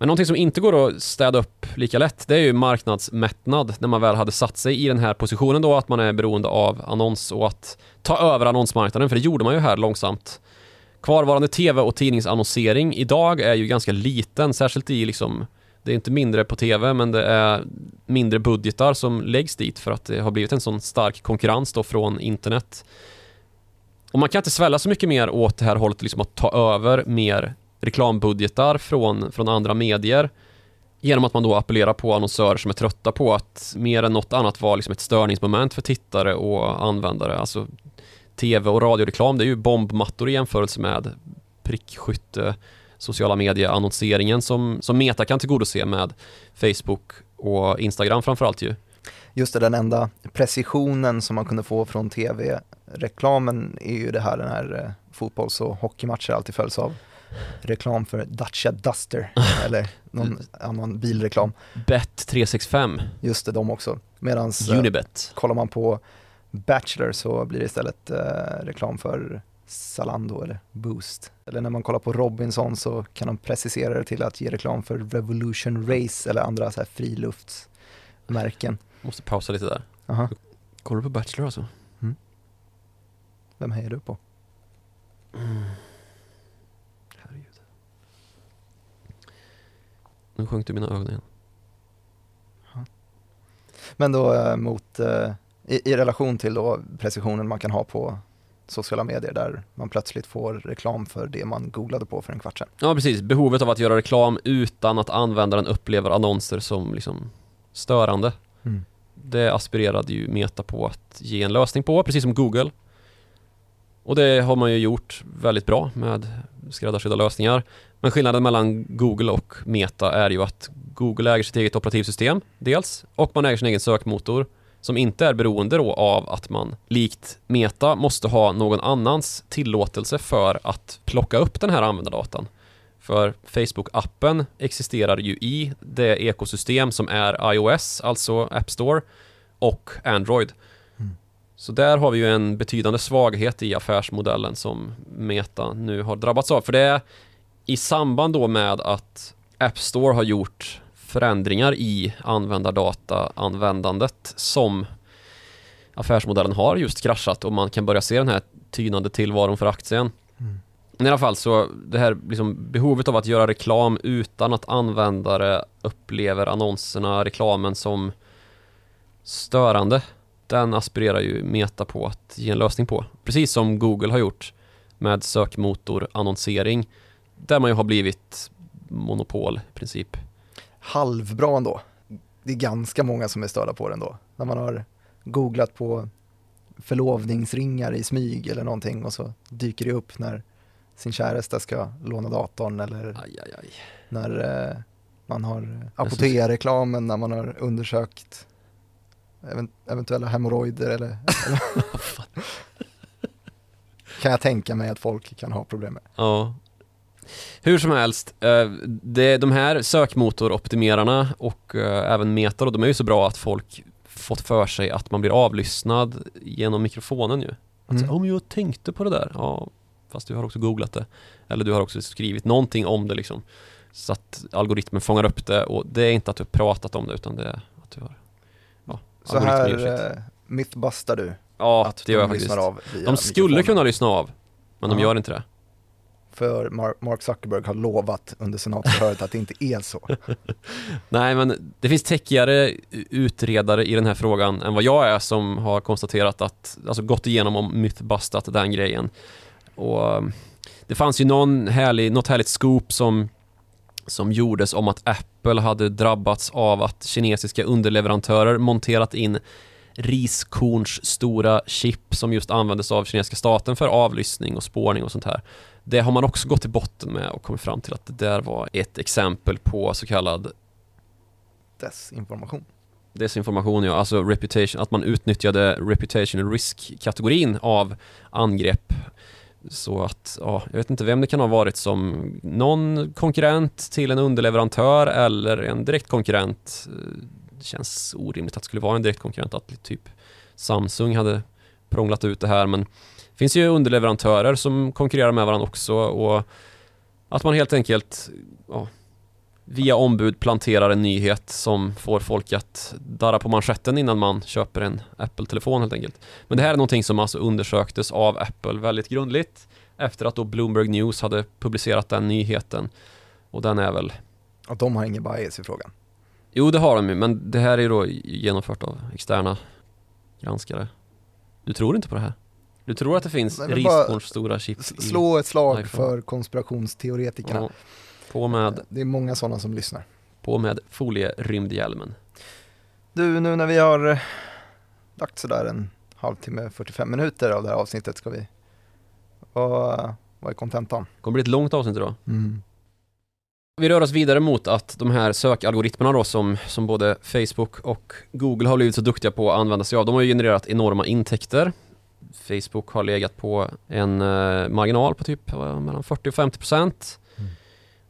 Men någonting som inte går att städa upp lika lätt, det är ju marknadsmättnad när man väl hade satt sig i den här positionen då, att man är beroende av annons och att ta över annonsmarknaden, för det gjorde man ju här långsamt. Kvarvarande tv och tidningsannonsering idag är ju ganska liten, särskilt i liksom det är inte mindre på tv men det är mindre budgetar som läggs dit för att det har blivit en sån stark konkurrens då från internet. Och man kan inte svälla så mycket mer åt det här hållet liksom att ta över mer reklambudgetar från, från andra medier genom att man då appellerar på annonsörer som är trötta på att mer än något annat vara liksom ett störningsmoment för tittare och användare. Alltså tv och radioreklam, det är ju bombmattor i jämförelse med prickskytte, sociala medieannonseringen som, som Meta kan tillgodose med Facebook och Instagram framförallt ju. Just det, den enda precisionen som man kunde få från tv-reklamen är ju det här den här eh, fotbolls och hockeymatcher alltid följs av reklam för Dacia Duster eller någon annan bilreklam. Bet365, Just det, de också. Medan eh, Unibet. kollar man på Bachelor så blir det istället eh, reklam för Zalando eller Boost. Eller när man kollar på Robinson så kan de precisera det till att ge reklam för Revolution Race eller andra så här friluftsmärken. Måste pausa lite där. Aha. Kollar du på Bachelor alltså? Vem hejar du på? Herregud. Nu sjönk du mina ögon igen. Men då eh, mot, eh, i, i relation till då precisionen man kan ha på sociala medier där man plötsligt får reklam för det man googlade på för en kvart sedan. Ja precis, behovet av att göra reklam utan att användaren upplever annonser som liksom störande. Mm. Det aspirerade ju Meta på att ge en lösning på, precis som Google. Och det har man ju gjort väldigt bra med skräddarsydda lösningar. Men skillnaden mellan Google och Meta är ju att Google äger sitt eget operativsystem, dels, och man äger sin egen sökmotor som inte är beroende då av att man likt Meta måste ha någon annans tillåtelse för att plocka upp den här användardatan. För Facebook-appen existerar ju i det ekosystem som är iOS, alltså App Store, och Android. Så där har vi ju en betydande svaghet i affärsmodellen som Meta nu har drabbats av. För det är i samband då med att App Store har gjort förändringar i användardata-användandet som affärsmodellen har just kraschat och man kan börja se den här tynande tillvaron för aktien. Mm. Men i alla fall så det här liksom behovet av att göra reklam utan att användare upplever annonserna, reklamen som störande. Den aspirerar ju Meta på att ge en lösning på. Precis som Google har gjort med sökmotorannonsering där man ju har blivit monopol i princip. Halvbra ändå. Det är ganska många som är störda på den då. När man har googlat på förlovningsringar i smyg eller någonting och så dyker det upp när sin käresta ska låna datorn eller Aj, aj, aj. när eh, man har apotea-reklamen när man har undersökt eventuella hemorrojder eller, eller kan jag tänka mig att folk kan ha problem med. Ja. Hur som helst, eh, det, de här sökmotoroptimerarna och eh, även Meta de är ju så bra att folk fått för sig att man blir avlyssnad genom mikrofonen ju. Att Mm. säga, om jag tänkte på det där, ja, fast du har också googlat det. Eller du har också skrivit någonting om det liksom. Så att algoritmen fångar upp det och det är inte att du har pratat om det utan det är att du har, ja, Så här eh, mythbustar du Ja, att det gör de jag faktiskt. lyssnar av De skulle kunna lyssna av, men de gör inte det. För Mar- Mark Zuckerberg har lovat under senatsförhöret att det inte är så. Nej, men det finns täckigare utredare i den här frågan än vad jag är som har konstaterat att, alltså gått igenom och mythbustat den grejen. Och um, det fanns ju någon härlig, något härligt scoop som, som gjordes om att Apple hade drabbats av att kinesiska underleverantörer monterat in riskorns stora chip som just användes av kinesiska staten för avlyssning och spårning och sånt här. Det har man också gått till botten med och kommit fram till att det där var ett exempel på så kallad Desinformation. desinformation, ja, alltså reputation, att man utnyttjade reputational risk-kategorin av angrepp. Så att, ja, jag vet inte vem det kan ha varit som någon konkurrent till en underleverantör eller en direkt konkurrent. Det känns orimligt att det skulle vara en direkt konkurrent, att typ Samsung hade prånglat ut det här, men det finns ju underleverantörer som konkurrerar med varandra också och att man helt enkelt ja, via ombud planterar en nyhet som får folk att darra på manschetten innan man köper en Apple-telefon helt enkelt. Men det här är någonting som alltså undersöktes av Apple väldigt grundligt efter att då Bloomberg News hade publicerat den nyheten. Och den är väl, Och de har ingen bias i frågan. jo det har de ju, men det här är ju då genomfört av externa granskare. Du tror inte på det här? Du tror att det finns riskorns stora chip S- i... Slå ett slag för konspirationsteoretikerna. Ja, på med, Det är många sådana som lyssnar. på med folierymdhjälmen. Du, nu när vi har eh, lagt sådär en halvtimme, 45 minuter av det här avsnittet ska vi... Vad, vad är kontentan? kommer bli ett långt avsnitt idag. Mm. Vi rör oss vidare mot att de här sökalgoritmerna då som, som både Facebook och Google har blivit så duktiga på att använda sig av, de har ju genererat enorma intäkter. Facebook har legat på en eh, marginal på typ mellan 40 och 50 procent.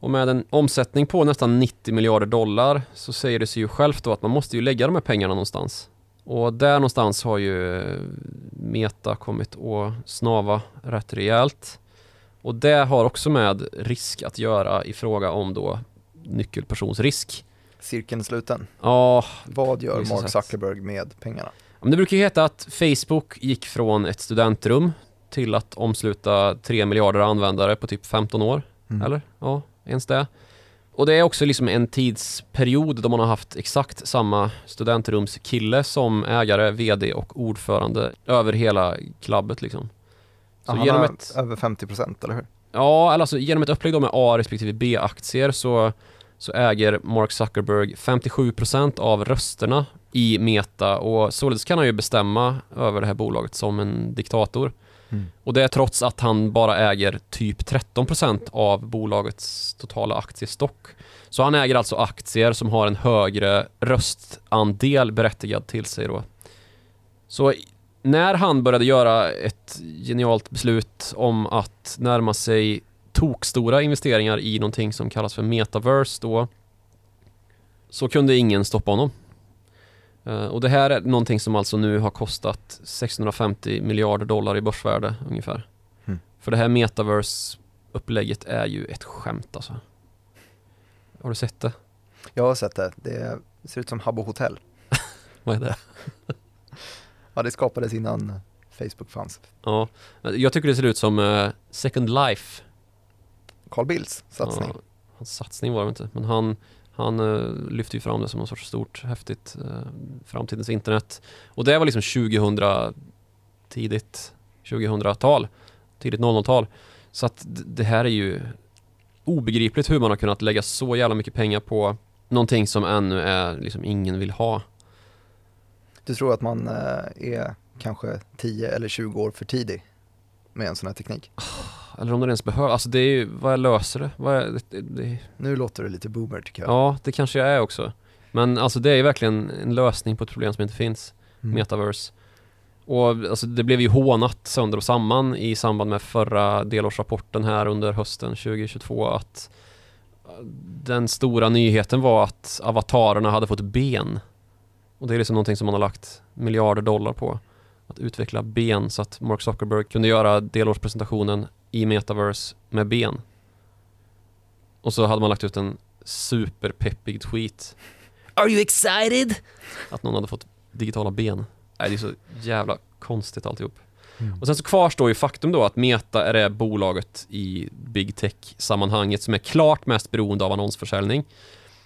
Och med en omsättning på nästan 90 miljarder dollar så säger det sig ju självt då att man måste ju lägga de här pengarna någonstans. Och där någonstans har ju eh, Meta kommit att snava rätt rejält. Och det har också med risk att göra i fråga om då nyckelpersonsrisk. Cirkeln sluten. Ja, Vad gör Mark. Zuckerberg med pengarna? det brukar ju heta att Facebook gick från ett studentrum till att omsluta 3 miljarder användare på typ 15 år. Mm. Eller? Ja, ens det. Och det är också liksom en tidsperiod då man har haft exakt samma studentrumskille som ägare, VD och ordförande över hela klubbet liksom. Så ja, genom ett... över 50 procent, eller hur? Ja, alltså genom ett upplägg då med A respektive B-aktier så, så äger Mark Zuckerberg 57 procent av rösterna i Meta och således kan han ju bestämma över det här bolaget som en diktator. Mm. Och det är trots att han bara äger typ 13% av bolagets totala aktiestock. Så han äger alltså aktier som har en högre röstandel berättigad till sig då. Så när han började göra ett genialt beslut om att närma sig tokstora investeringar i någonting som kallas för metaverse då så kunde ingen stoppa honom. Uh, och det här är någonting som alltså nu har kostat 650 miljarder dollar i börsvärde ungefär. Mm. För det här metaverse-upplägget är ju ett skämt alltså. Har du sett det? Jag har sett det. Det ser ut som Habbo Hotel. Vad är det? ja, det skapades innan Facebook fanns. Ja, jag tycker det ser ut som uh, Second Life. Carl Bildts satsning. Ja, hans satsning var det inte, men han han uh, lyfte ju fram det som något sorts stort, häftigt uh, framtidens internet. Och det var liksom 2000 tidigt 2000-tal, tidigt 00-tal. Så att det här är ju obegripligt hur man har kunnat lägga så jävla mycket pengar på någonting som ännu är liksom ingen vill ha. Du tror att man uh, är kanske 10 eller 20 år för tidig med en sån här teknik? Eller om det ens behövs. Alltså det är ju, vad löser det? Vad är, det, det, Nu låter det lite boomer tycker jag. Ja, det kanske jag är också. Men alltså det är ju verkligen en lösning på ett problem som inte finns. Mm. Metaverse. Och alltså det blev ju hånat sönder och samman i samband med förra delårsrapporten här under hösten 2022 att den stora nyheten var att avatarerna hade fått ben. Och det är liksom någonting som man har lagt miljarder dollar på. Att utveckla ben så att Mark Zuckerberg kunde göra delårspresentationen i metaverse med ben. Och så hade man lagt ut en superpeppig tweet. Are you excited? Att någon hade fått digitala ben. Nej, det är så jävla konstigt alltihop. Mm. Och sen så kvarstår ju faktum då att Meta är det bolaget i big tech-sammanhanget som är klart mest beroende av annonsförsäljning.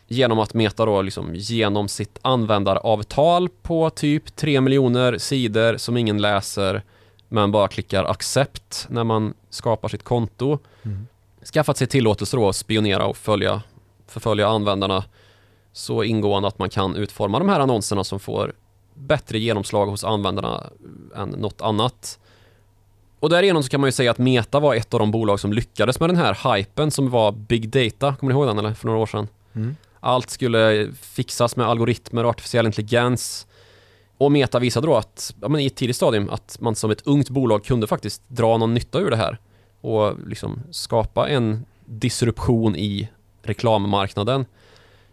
Genom att Meta då liksom genom sitt användaravtal på typ 3 miljoner sidor som ingen läser men bara klickar accept när man skapar sitt konto. Mm. Skaffat sig tillåtelse då att spionera och följa, förfölja användarna så ingående att man kan utforma de här annonserna som får bättre genomslag hos användarna än något annat. Och därigenom så kan man ju säga att Meta var ett av de bolag som lyckades med den här hypen som var Big Data, kommer ni ihåg den eller? För några år sedan. Mm. Allt skulle fixas med algoritmer och artificiell intelligens. Och Meta visade då att, ja, men i ett tidigt stadium, att man som ett ungt bolag kunde faktiskt dra någon nytta ur det här och liksom skapa en disruption i reklammarknaden.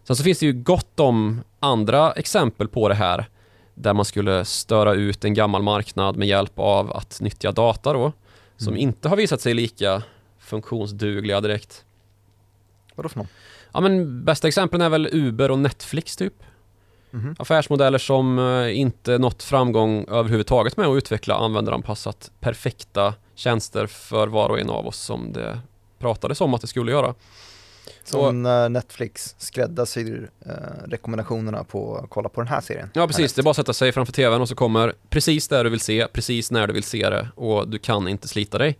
Sen så finns det ju gott om andra exempel på det här där man skulle störa ut en gammal marknad med hjälp av att nyttja data då som mm. inte har visat sig lika funktionsdugliga direkt. Vadå för någon? Ja men bästa exemplen är väl Uber och Netflix typ. Mm. Affärsmodeller som eh, inte nått framgång överhuvudtaget med att utveckla användaranpassat perfekta tjänster för var och en av oss som det pratades om att det skulle göra. Som när Netflix skräddarsyr eh, rekommendationerna på att kolla på den här serien. Ja precis, det är bara att sätta sig framför tvn och så kommer precis där du vill se, precis när du vill se det och du kan inte slita dig.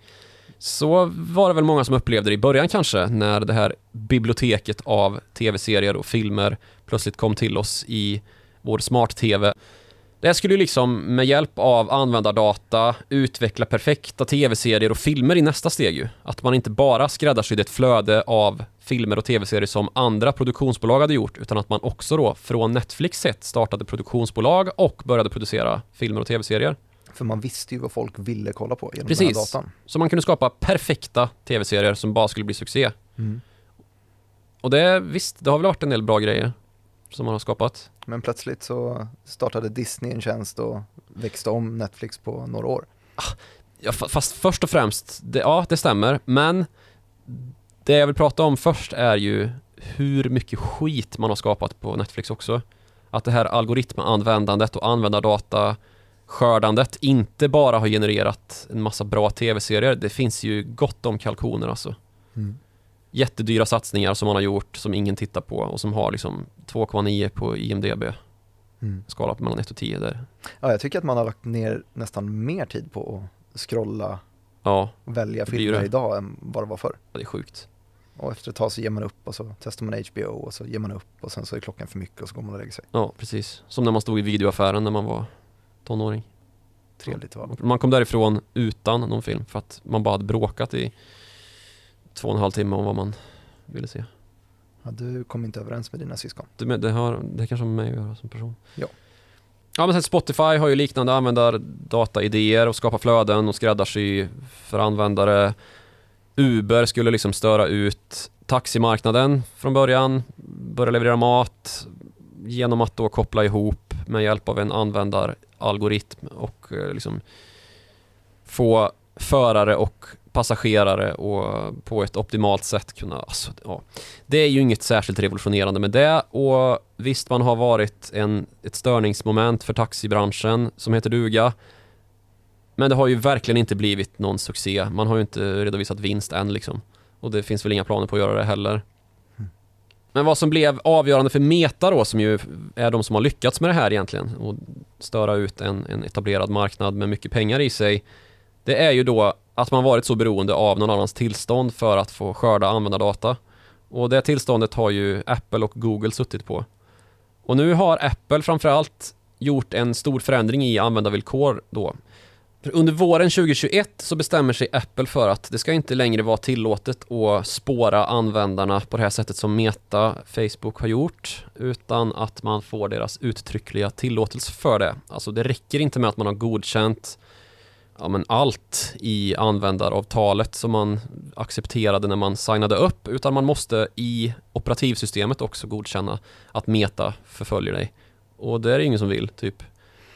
Så var det väl många som upplevde det i början kanske, när det här biblioteket av tv-serier och filmer plötsligt kom till oss i vår smart-tv. Det skulle ju liksom med hjälp av användardata utveckla perfekta tv-serier och filmer i nästa steg ju. Att man inte bara skräddarsydde ett flöde av filmer och tv-serier som andra produktionsbolag hade gjort, utan att man också då från Netflix sett startade produktionsbolag och började producera filmer och tv-serier. För man visste ju vad folk ville kolla på genom Precis. den här datan. Så man kunde skapa perfekta tv-serier som bara skulle bli succé. Mm. Och det, visst, det har väl varit en del bra grejer som man har skapat. Men plötsligt så startade Disney en tjänst och växte om Netflix på några år. Ja, fast först och främst, det, ja det stämmer, men det jag vill prata om först är ju hur mycket skit man har skapat på Netflix också. Att det här algoritmanvändandet och användardata skördandet inte bara har genererat en massa bra tv-serier. Det finns ju gott om kalkoner alltså. Mm. Jättedyra satsningar som man har gjort som ingen tittar på och som har liksom 2,9 på IMDB. Mm. Skala mellan 1 och 10 där. Ja, jag tycker att man har lagt ner nästan mer tid på att scrolla Ja, och välja filmer idag än vad det var förr. det är sjukt. Och efter ett tag så ger man upp och så testar man HBO och så ger man upp och sen så är klockan för mycket och så går man och lägger sig. Ja, precis. Som när man stod i videoaffären när man var tonåring. Trevligt va? Man kom därifrån utan någon film för att man bara hade bråkat i två och en halv timme om vad man ville se. Ja, du kom inte överens med dina syskon. Det, det, har, det kanske har med mig att göra som person. Ja. Ja men sen Spotify har ju liknande användardataidéer och skapar flöden och skräddarsy för användare. Uber skulle liksom störa ut taximarknaden från början, börja leverera mat genom att då koppla ihop med hjälp av en användaralgoritm och eh, liksom få förare och passagerare och på ett optimalt sätt kunna, alltså, ja. Det är ju inget särskilt revolutionerande med det och visst man har varit en, ett störningsmoment för taxibranschen som heter duga. Men det har ju verkligen inte blivit någon succé. Man har ju inte redovisat vinst än liksom. Och det finns väl inga planer på att göra det heller. Men vad som blev avgörande för Meta då, som ju är de som har lyckats med det här egentligen och störa ut en, en etablerad marknad med mycket pengar i sig. Det är ju då att man varit så beroende av någon annans tillstånd för att få skörda användardata. Och det tillståndet har ju Apple och Google suttit på. Och nu har Apple framförallt gjort en stor förändring i användarvillkor då. För under våren 2021 så bestämmer sig Apple för att det ska inte längre vara tillåtet att spåra användarna på det här sättet som Meta, Facebook har gjort utan att man får deras uttryckliga tillåtelse för det. Alltså det räcker inte med att man har godkänt ja, men allt i användaravtalet som man accepterade när man signade upp utan man måste i operativsystemet också godkänna att Meta förföljer dig. Och det är det ingen som vill, typ.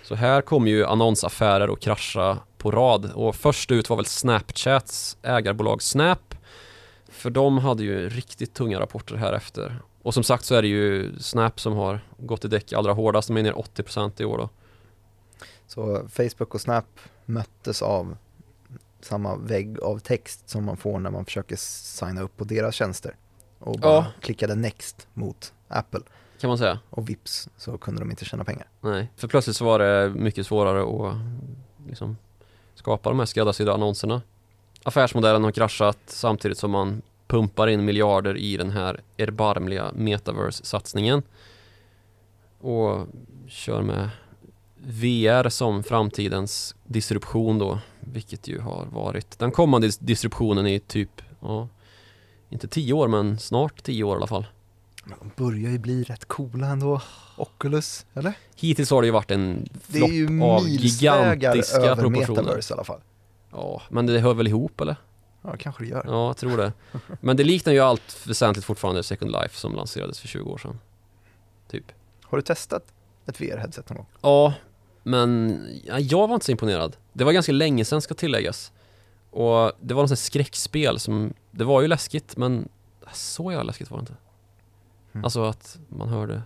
Så här kommer ju annonsaffärer att krascha på rad och först ut var väl Snapchats ägarbolag Snap för de hade ju riktigt tunga rapporter här efter. Och som sagt så är det ju Snap som har gått i däck allra hårdast, de är ner 80% i år då. Så Facebook och Snap möttes av samma vägg av text som man får när man försöker signa upp på deras tjänster. Och bara Ja. klickade next mot Apple. Kan man säga. Och vips så kunde de inte tjäna pengar. Nej, för plötsligt så var det mycket svårare att liksom skapa de här skräddarsydda annonserna. Affärsmodellen har kraschat samtidigt som man pumpar in miljarder i den här erbarmliga metaverse-satsningen. Och kör med VR som framtidens disruption då, vilket ju har varit den kommande dis- disruptionen i typ, ja, inte tio år men snart tio år i alla fall. Men de börjar ju bli rätt coola ändå. Oculus, eller? Hittills har det ju varit en flopp av gigantiska över proportioner. metaverse i alla fall. Ja, men det hör väl ihop eller? Ja, kanske det gör. Ja, jag tror det. Men det liknar ju allt väsentligt fortfarande Second Life som lanserades för 20 år sedan. Typ. Har du testat ett VR-headset någon gång? Ja, men ja, jag var inte så imponerad. Det var ganska länge sedan ska tilläggas. Och det var något sånt skräckspel som, det var ju läskigt men så jävla läskigt var det inte. Mm. Alltså att man hörde.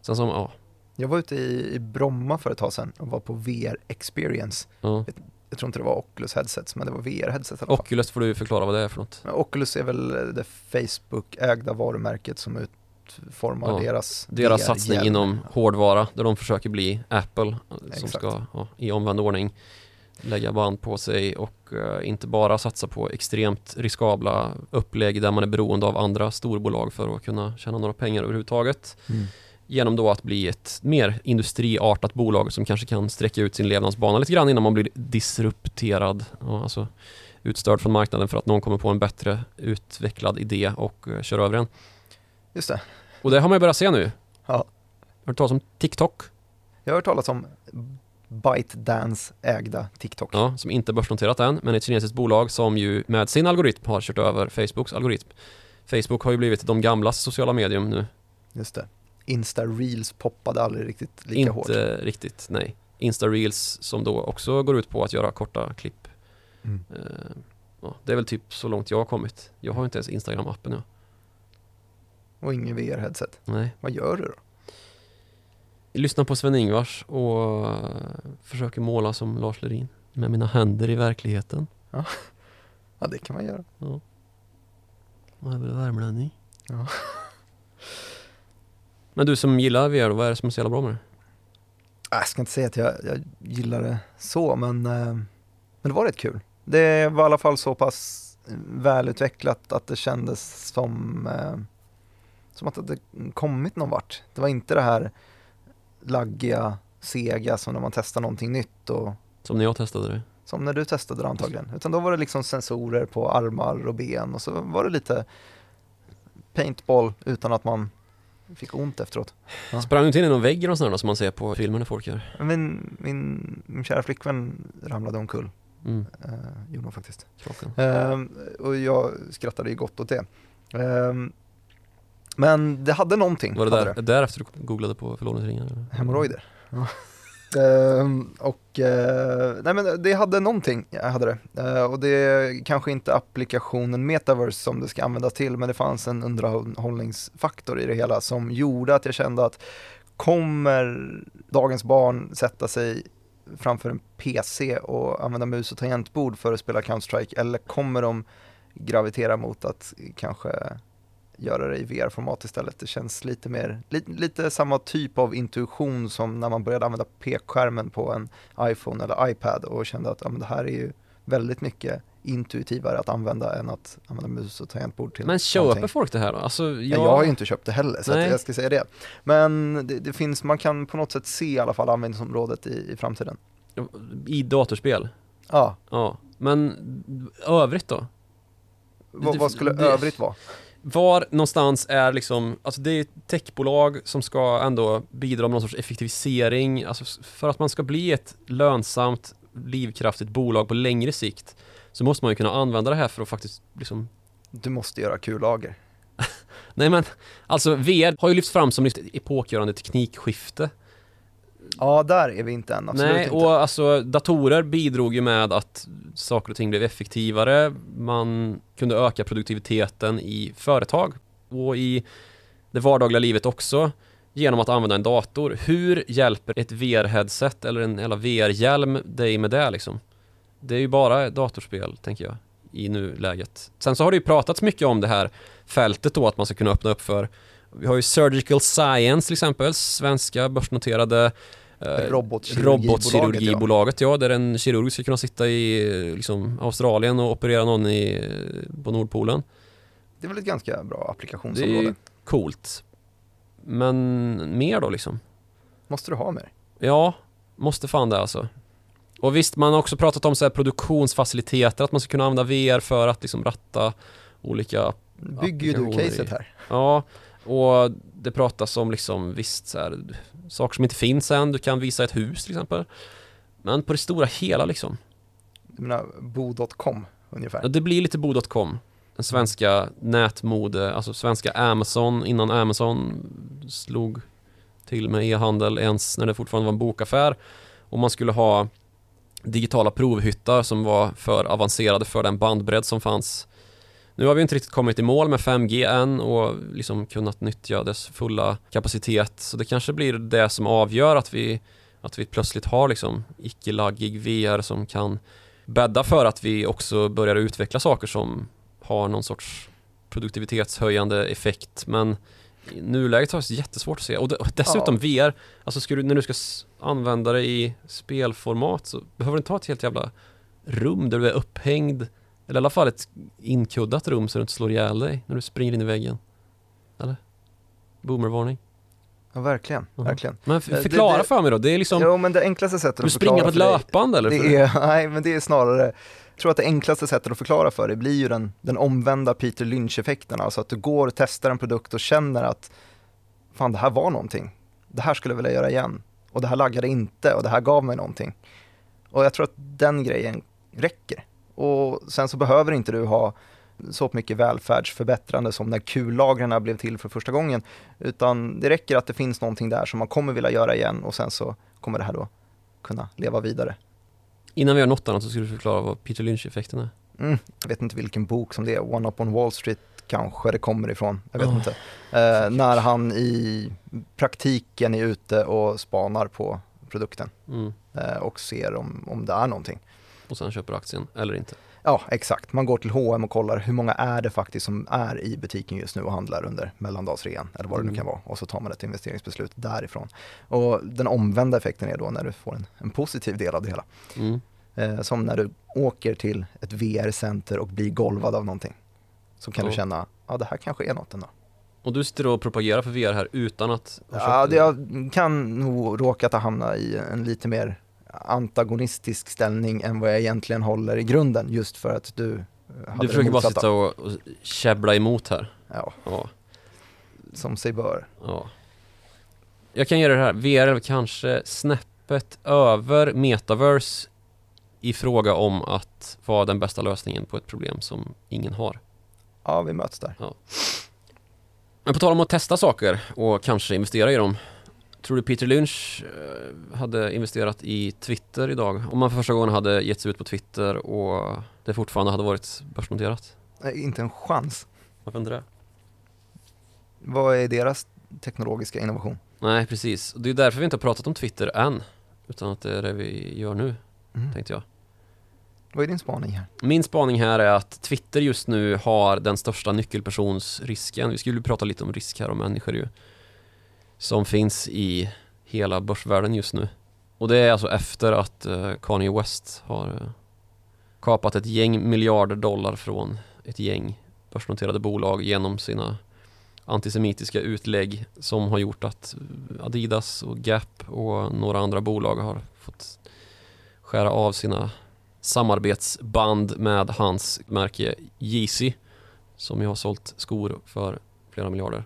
Sen som, ja, Jag var ute i, i Bromma för ett tag sedan och var på VR Experience. ja. Jag tror inte det var Oculus headsets, men det var VR-headset i alla fall. Oculus får du förklara vad det är för något. Oculus är väl det Facebook-ägda varumärket som utformar Ja, deras Deras satsning hjälm. inom hårdvara där de försöker bli Apple som Exakt. ska ja, i omvänd ordning lägga band på sig och eh, inte bara satsa på extremt riskabla upplägg där man är beroende av andra storbolag för att kunna tjäna några pengar överhuvudtaget. Mm. Genom då att bli ett mer industriartat bolag som kanske kan sträcka ut sin levnadsbana lite grann innan man blir disrupterad. Ja, alltså utstörd från marknaden för att någon kommer på en bättre utvecklad idé och eh, kör över en. Just det. Och det har man ju börjat se nu. Ja. Har du talat om TikTok? Jag har hört talas om ByteDance ägda TikTok. Ja, som inte börsnoterat än, men ett kinesiskt bolag som ju med sin algoritm har kört över Facebooks algoritm. Facebook har ju blivit de gamlas sociala medium nu. Just det. Insta Reels poppade aldrig riktigt lika inte hårt. riktigt, nej. Insta Reels som då också går ut på att göra korta klipp. Mm. Eh, ja, det är väl typ så långt jag har kommit. Jag har inte ens Instagram-appen jag. Och ingen VR-headset. Nej. Vad gör du då? Lyssnar på Sven-Ingvars och eh, försöker måla som Lars Lerin med mina händer i verkligheten. Ja, det kan man göra. Ja. Vad är det värmlänning? Ja. Men du som gillar VR, vad är det som är så jävla bra med det? Jag ska inte säga att jag, jag gillar det så, men, eh, men det var rätt kul. Det var i alla fall så pass välutvecklat att det kändes som, eh, som att det hade kommit någon vart. Det var inte det här laggiga, sega som när man testar någonting nytt och Som när jag testade det. som när du testade det antagligen. Utan då var det liksom sensorer på armar och ben och så var det lite paintball utan att man fick ont efteråt. Ja. Sprang du inte in i någon vägg eller sånt som man ser på filmer när folk gör? Min, min, min kära flickvän ramlade omkull, Mm, eh, gjorde hon faktiskt. Ehm, och jag skrattade ju gott åt det. Ehm, men det hade någonting. Var det hade där, därefter du googlade på förlovningsringar? Hemorrojder. Ja. Ehm, och eh, nej men det hade någonting, jag hade det. Eh, och det är kanske inte applikationen metaverse som det ska användas till, men det fanns en underhållningsfaktor i det hela som gjorde att jag kände att kommer dagens barn sätta sig framför en PC och använda mus och tangentbord för att spela Counter-Strike eller kommer de gravitera mot att kanske göra det i VR-format istället. Det känns lite mer, lite, lite samma typ av intuition som när man började använda pekskärmen på en iPhone eller iPad och kände att ja, men det här är ju väldigt mycket intuitivare att använda än att använda mus och tangentbord till Men köper någonting. folk det här då? Alltså, jag... Ja, jag har ju inte köpt det heller, så jag ska säga det. Men det, det finns, man kan på något sätt se i alla fall användningsområdet i, i framtiden. I datorspel? Ja, Ja. Men övrigt då? vad, Det- vad skulle det- övrigt vara? Var någonstans är liksom, alltså det är ett techbolag som ska ändå bidra med någon sorts effektivisering, alltså för att man ska bli ett lönsamt, livskraftigt bolag på längre sikt så måste man ju kunna använda det här för att faktiskt liksom Du måste göra kullager. Nej men, alltså VR har ju lyfts fram som ett epokgörande teknikskifte Ja, där är vi inte än, absolut Nej, inte. och alltså datorer bidrog ju med att saker och ting blev effektivare. Man kunde öka produktiviteten i företag och i det vardagliga livet också genom att använda en dator. Hur hjälper ett VR-headset eller en VR-hjälm dig med det liksom? Det är ju bara datorspel, tänker jag, i nuläget. Sen så har det ju pratats mycket om det här fältet då, att man ska kunna öppna upp för vi har ju Surgical Science till exempel, svenska börsnoterade Robotkirurgibolaget, robotkirurgibolaget, ja. Där en kirurg ska kunna sitta i eh, liksom, Australien och operera någon i, på Nordpolen. Det är väl ett ganska bra Det applikationsområde. är ju coolt. Men mer då liksom? Måste du ha mer? Ja, måste fan det alltså. Och visst, man har också pratat om så här produktionsfaciliteter, att man ska kunna använda VR för att liksom ratta olika Bygger ju du caset här. Ja, och det pratas om liksom visst så här, saker som inte finns än. Du kan visa ett hus till exempel. Men på det stora hela liksom. Du menar bo.com ungefär? Ja, det blir lite bo.com. Den svenska nätmode, alltså svenska Amazon innan Amazon slog till med e-handel ens när det fortfarande var en bokaffär. Och man skulle ha digitala provhyttar som var för avancerade för den bandbredd som fanns. Nu har vi inte riktigt kommit i mål med 5G än och liksom kunnat nyttja dess fulla kapacitet. Så det kanske blir det som avgör att vi, att vi plötsligt har liksom icke-laggig VR som kan bädda för att vi också börjar utveckla saker som har någon sorts produktivitetshöjande effekt. Men i nuläget har jag jättesvårt att se. Och, de, och dessutom VR, alltså ska du, när du ska använda det i spelformat så behöver du inte ha ett helt jävla rum där du är upphängd. Eller i alla fall ett inkuddat rum så du inte slår ihjäl dig när du springer in i väggen. Eller? Boomervarning. Ja, verkligen, Ja. verkligen. Men Eh, det- förklara det- för mig då. Det är liksom, Jo, men det enklaste sättet du att springer förklara på ett dig, löpband eller? det är, nej, men det är snarare, jag tror att det enklaste sättet att förklara för det blir ju den, den omvända Peter Lynch-effekten, alltså att du går och testar en produkt och känner att fan det här var någonting, det här skulle jag vilja göra igen, och det här laggade inte och det här gav mig någonting. Och jag tror att den grejen räcker. Och sen så behöver inte du ha så mycket välfärdsförbättrande som när kullagren blev till för första gången, utan det räcker att det finns någonting där som man kommer vilja göra igen och sen så kommer det här då kunna leva vidare. Innan vi gör något annat så ska du förklara vad Peter Lynch-effekten är. Mm, jag vet inte vilken bok som det är, One Up on Wall Street kanske det kommer ifrån, jag vet Oh. inte. Eh, när han i praktiken är ute och spanar på produkten Mm. eh, och ser om, om det är någonting. Och sen köper aktien, eller inte. Ja, exakt. Man går till H&M och kollar hur många är det faktiskt som är i butiken just nu och handlar under mellandagsrean eller vad det nu Mm. kan vara. Och så tar man ett investeringsbeslut därifrån. Och den omvända effekten är då när du får en, en positiv del av det hela. Mm. Eh, som när du åker till ett VR-center och blir golvad av någonting. Så kan Ja. du känna, ja det här kanske är något ändå. Och du sitter och propagerar för VR här utan att ha Ja, köpt det, jag kan nog råkat att hamna i en lite mer antagonistisk ställning än vad jag egentligen håller i grunden just för att du hade Du försöker bara sitta och, och käbbla emot här. Ja, Ja, som sig bör. ja. Jag kan dig det här. VR är väl kanske snäppet över metaverse i fråga om att vara den bästa lösningen på ett problem som ingen har. Ja, vi möts där. Men på tal om att testa saker och kanske investera i dem. Tror du Peter Lynch eh, hade investerat i Twitter idag? Om man för första gången hade gett sig ut på Twitter och det fortfarande hade varit börsnoterat? Nej, inte en chans. Varför inte det? Vad är deras teknologiska innovation? Nej, precis. Det är därför vi inte har pratat om Twitter än. Utan att det är det vi gör nu, Mm. tänkte jag. Vad är din spaning här? Min spaning här är att Twitter just nu har den största nyckelpersonsrisken. Vi skulle prata lite om risk här och människor ju. Som finns i hela börsvärlden just nu. Och det är alltså efter att eh, Kanye West har eh, kapat ett gäng miljarder dollar från ett gäng börsnoterade bolag genom sina antisemitiska utlägg som har gjort att Adidas och Gap och några andra bolag har fått skära av sina samarbetsband med hans märke Yeezy som ju har sålt skor för flera miljarder.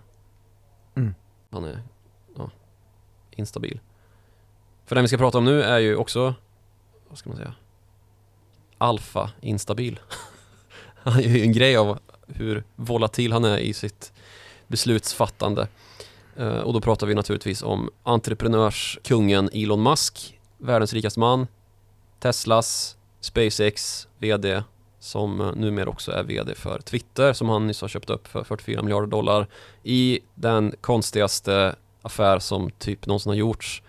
Mm. Han är instabil. För den vi ska prata om nu är ju också, vad ska man säga, alfa instabil. han är ju en grej av hur volatil han är i sitt beslutsfattande. Eh, och då pratar vi naturligtvis om entreprenörskungen Elon Musk, världens rikaste man, Teslas SpaceX VD som eh, numera också är VD för Twitter som han nyss har köpt upp för 44 miljarder dollar i den konstigaste affär som typ någonsin har gjorts.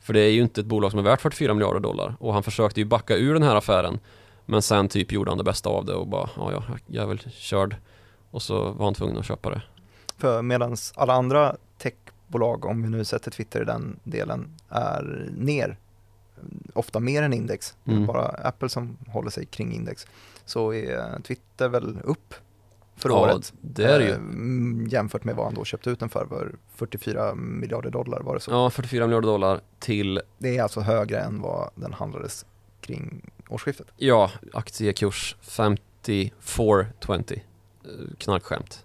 För det är ju inte ett bolag som är värt 44 miljarder dollar och han försökte ju backa ur den här affären men sen typ gjorde han det bästa av det och bara ja, ja jag är väl körd och så var han tvungen att köpa det. För medan alla andra techbolag, om vi nu sätter Twitter i den delen, är ner, ofta mer än index, Mm. bara Apple som håller sig kring index, så är Twitter väl upp för ja, året. det är det ju. Eh, mm, jämfört med vad han då köpte ut den för, för 44 miljarder dollar var det så. Ja, 44 miljarder dollar till, Det är alltså högre än vad den handlades kring årsskiftet. ja, aktiekurs 5420. Eh, Knarkskämt.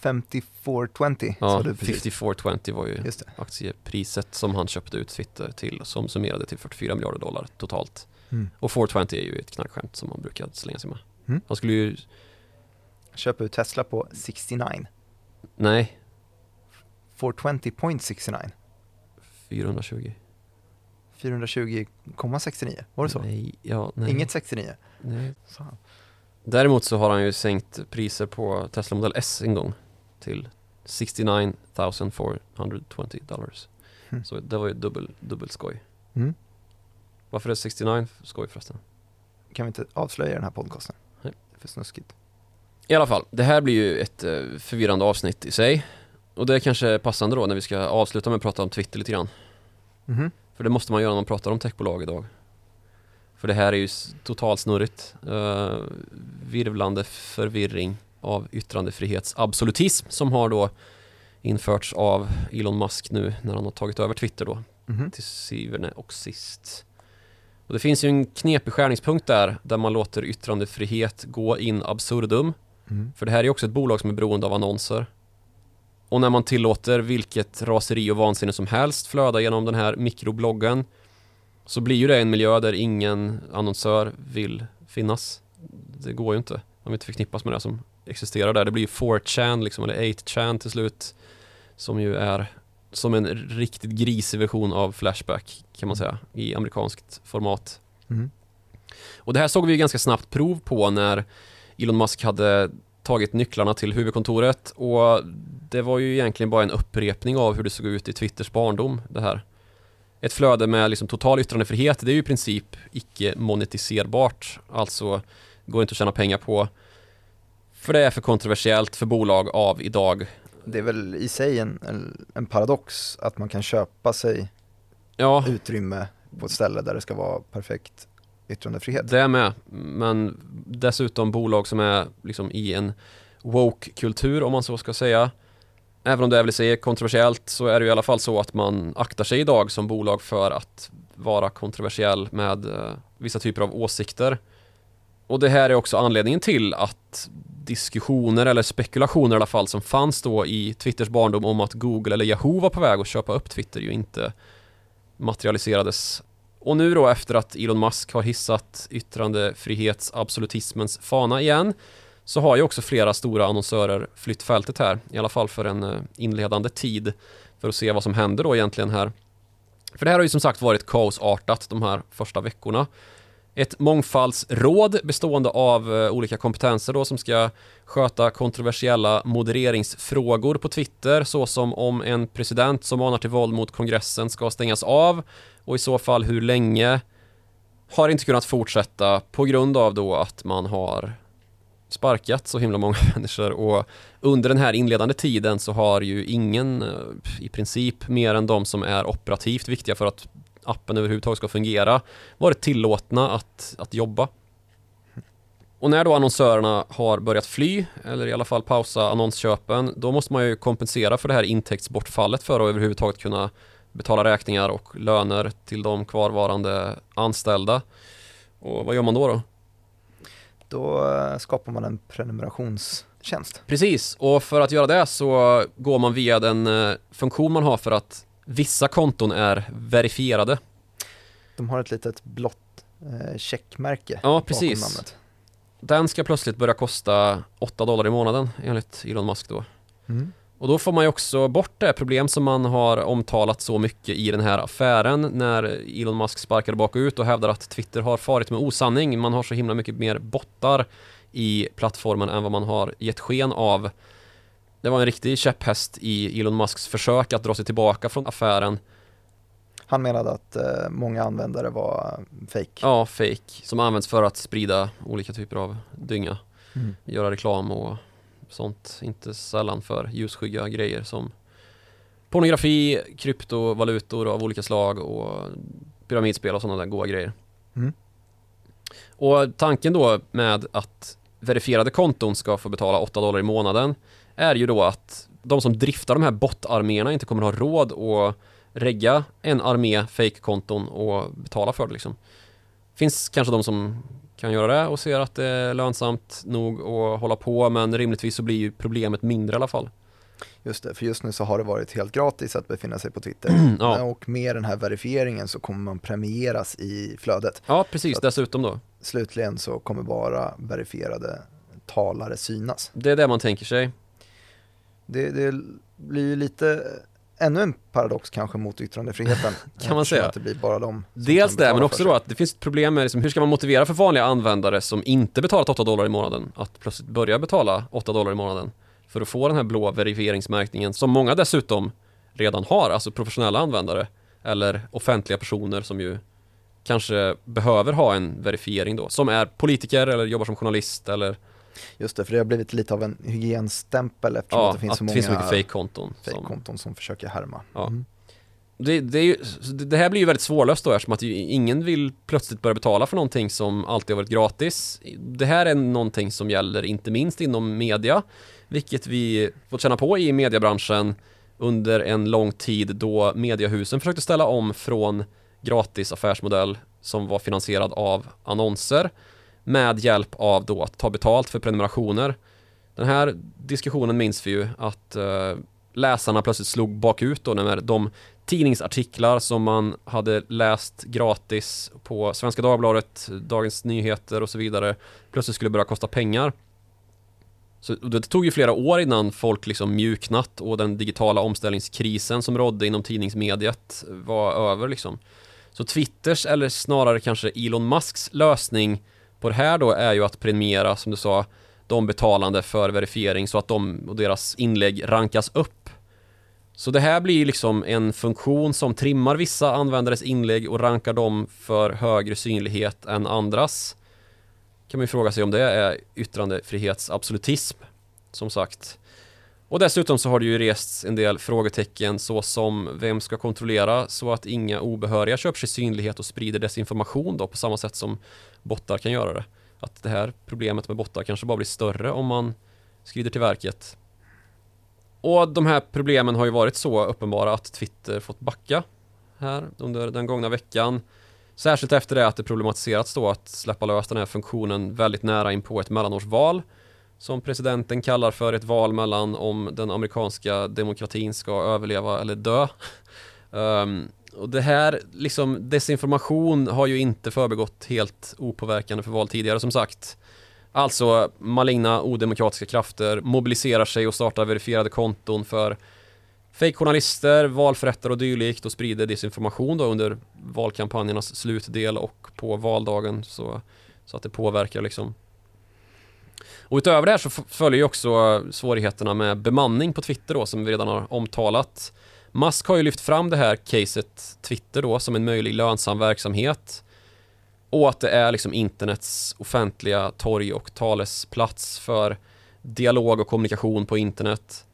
5420 Ja, sa du precis. 5420 var ju aktiepriset som han köpte ut Twitter till som summerade till 44 miljarder dollar totalt. Mm. Och 420 är ju ett knarkskämt som man brukar slänga sig med. Mm. Han skulle ju, Köpa ut Tesla på 69. nej, 420.69. 420. 420,69. Var det så? Nej, ja, nej. Inget 69? Nej. Så. Däremot så har han ju sänkt priser på Tesla Model S en gång till 69 420 dollars. Mm. Så det var ju dubbel, dubbel skoj. Mm. Varför är 69 skoj förresten? Kan vi inte avslöja den här podcasten? Nej. Det är för snuskigt. I alla fall, det här blir ju ett eh, förvirrande avsnitt i sig. Och det är kanske passande då när vi ska avsluta med att prata om Twitter lite grann. Mhm. För det måste man göra när man pratar om techbolag idag. För det här är ju totalt snurrigt. Uh, virvlande förvirring av yttrandefrihetsabsolutism som har då införts av Elon Musk nu när han har tagit över Twitter då Mhm. till syvende och sist. Och det finns ju en knepig skärningspunkt där, där man låter yttrandefrihet gå in absurdum. Mm. För det här är också ett bolag som är beroende av annonser. Och när man tillåter vilket raseri och vansinne som helst flöda genom den här mikrobloggen så blir ju det en miljö där ingen annonsör vill finnas. Det går ju inte. Man vill inte förknippas med det som existerar där. Det blir ju 4chan liksom, eller 8chan till slut. Som ju är som en riktigt grisig version av Flashback kan man säga i amerikanskt format. Mm. Och det här såg vi ju ganska snabbt prov på när Elon Musk hade tagit nycklarna till huvudkontoret och det var ju egentligen bara en upprepning av hur det såg ut i Twitters barndom det här. Ett flöde med liksom total yttrandefrihet, det är ju i princip icke monetiserbart. Alltså går inte att tjäna pengar på. För det är för kontroversiellt för bolag av idag. Det är väl i sig en, en, en paradox att man kan köpa sig Ja, utrymme på ett ställe där det ska vara perfekt yttrandefrihet. det är med. Men dessutom bolag som är liksom i en woke-kultur om man så ska säga. Även om det är väl i sig kontroversiellt så är det i alla fall så att man aktar sig idag som bolag för att vara kontroversiell med eh, vissa typer av åsikter. Och det här är också anledningen till att diskussioner eller spekulationer i alla fall som fanns då i Twitters barndom om att Google eller Yahoo var på väg att köpa upp Twitter ju inte materialiserades. Och nu då efter att Elon Musk har hissat yttrandefrihetsabsolutismens fana igen så har ju också flera stora annonsörer flytt fältet här, i alla fall för en eh, inledande tid för att se vad som händer då egentligen här. För det här har ju som sagt varit kaosartat de här första veckorna. Ett mångfaldsråd bestående av eh, olika kompetenser då som ska sköta kontroversiella modereringsfrågor på Twitter såsom om en president som manar till våld mot kongressen ska stängas av och i så fall hur länge har inte kunnat fortsätta på grund av då att man har sparkat så himla många människor och under den här inledande tiden så har ju ingen eh, i princip mer än de som är operativt viktiga för att appen överhuvudtaget ska fungera varit tillåtna att, att jobba. Och när då annonsörerna har börjat fly, eller i alla fall pausa annonsköpen, då måste man ju kompensera för det här intäktsbortfallet för att överhuvudtaget kunna betala räkningar och löner till de kvarvarande anställda. Och vad gör man då då? Då eh, skapar man en prenumerationstjänst. Precis, och för att göra det så går man via den eh, funktion man har för att vissa konton är verifierade. De har ett litet blått eh, checkmärke Ja, precis. namnet. Den ska plötsligt börja kosta 8 dollar i månaden enligt Elon Musk då. Mm. Och då får man ju också bort det problem som man har omtalat så mycket i den här affären när Elon Musk sparkade bakut och hävdar att Twitter har farit med osanning. Man har så himla mycket mer bottar i plattformen än vad man har gett sken av. Det var en riktig käpphäst i Elon Musks försök att dra sig tillbaka från affären. Han menade att eh, många användare var fake. Ja, fake, som används för att sprida olika typer av dynga. Mm. göra reklam och sånt. Inte sällan för ljusskygga grejer som pornografi, kryptovalutor av olika slag och pyramidspel och sådana där goa grejer. Mm. Och tanken då med att verifierade konton ska få betala 8 dollar i månaden är ju då att de som driftar de här bot-arméerna inte kommer ha råd att regga en armé fake-konton och betala för det liksom. Finns kanske de som kan göra det och ser att det är lönsamt nog att hålla på men rimligtvis så blir ju problemet mindre i alla fall. Just det, för just nu så har det varit helt gratis att befinna sig på Twitter. Ja, Och med den här verifieringen så kommer man premieras i flödet. ja precis dessutom då. Slutligen så kommer bara verifierade talare synas. Det är det man tänker sig. Det, det blir ju lite, ännu en paradox kanske mot yttrandefriheten. Kan man säga. Att det blir bara de Dels det, men också då att det finns ett problem med liksom, hur ska man motivera för vanliga användare som inte betalat 8 dollar i månaden att plötsligt börja betala 8 dollar i månaden för att få den här blå verifieringsmärkningen som många dessutom redan har, alltså professionella användare eller offentliga personer som ju kanske behöver ha en verifiering då, som är politiker eller jobbar som journalist eller Just det, för det har blivit lite av en hygienstämpel eftersom ja, att det finns att så många finns mycket fake-konton. som- fake-konton som försöker härma. Ja. Mm. Det, det, ju, det här blir ju väldigt svårlöst då eftersom att ingen vill plötsligt börja betala för någonting som alltid har varit gratis. Det här är någonting som gäller inte minst inom media, vilket vi fått känna på i mediebranschen under en lång tid då mediehusen försökte ställa om från gratis affärsmodell som var finansierad av annonser med hjälp av då att ta betalt för prenumerationer. Den här diskussionen minns vi ju att eh, läsarna plötsligt slog bakut då när de tidningsartiklar som man hade läst gratis på Svenska Dagbladet, Dagens Nyheter och så vidare plötsligt skulle börja kosta pengar. Så det tog ju flera år innan folk liksom mjuknat och den digitala omställningskrisen som rådde inom tidningsmediet var över liksom. Så Twitters, eller snarare kanske Elon Musks lösning på det här då är ju att premiera, som du sa, de betalande för verifiering så att de och deras inlägg rankas upp. Så det här blir liksom en funktion som trimmar vissa användares inlägg och rankar dem för högre synlighet än andras. kan man ju fråga sig om det är yttrandefrihetsabsolutism, som sagt. Och dessutom så har det ju rests en del frågetecken såsom vem ska kontrollera så att inga obehöriga köper sig synlighet och sprider desinformation då på samma sätt som bottar kan göra det. Att det här problemet med bottar kanske bara blir större om man skrider till verket. Och de här problemen har ju varit så uppenbara att Twitter fått backa här under den gångna veckan. Särskilt efter det att det problematiserats då att släppa lös den här funktionen väldigt nära in på ett mellanårsval som presidenten kallar för ett val mellan om den amerikanska demokratin ska överleva eller dö. Um, och det här, liksom desinformation har ju inte förbegått helt opåverkande för val tidigare som sagt. Alltså maligna odemokratiska krafter mobiliserar sig och startar verifierade konton för fejkjournalister, valförrättare och dylikt och sprider desinformation då under valkampanjernas slutdel och på valdagen så, så att det påverkar liksom och utöver det här så följer ju också svårigheterna med bemanning på Twitter då som vi redan har omtalat. Musk har ju lyft fram det här caset Twitter då som en möjlig lönsam verksamhet och att det är liksom internets offentliga torg och talesplats för dialog och kommunikation på internet.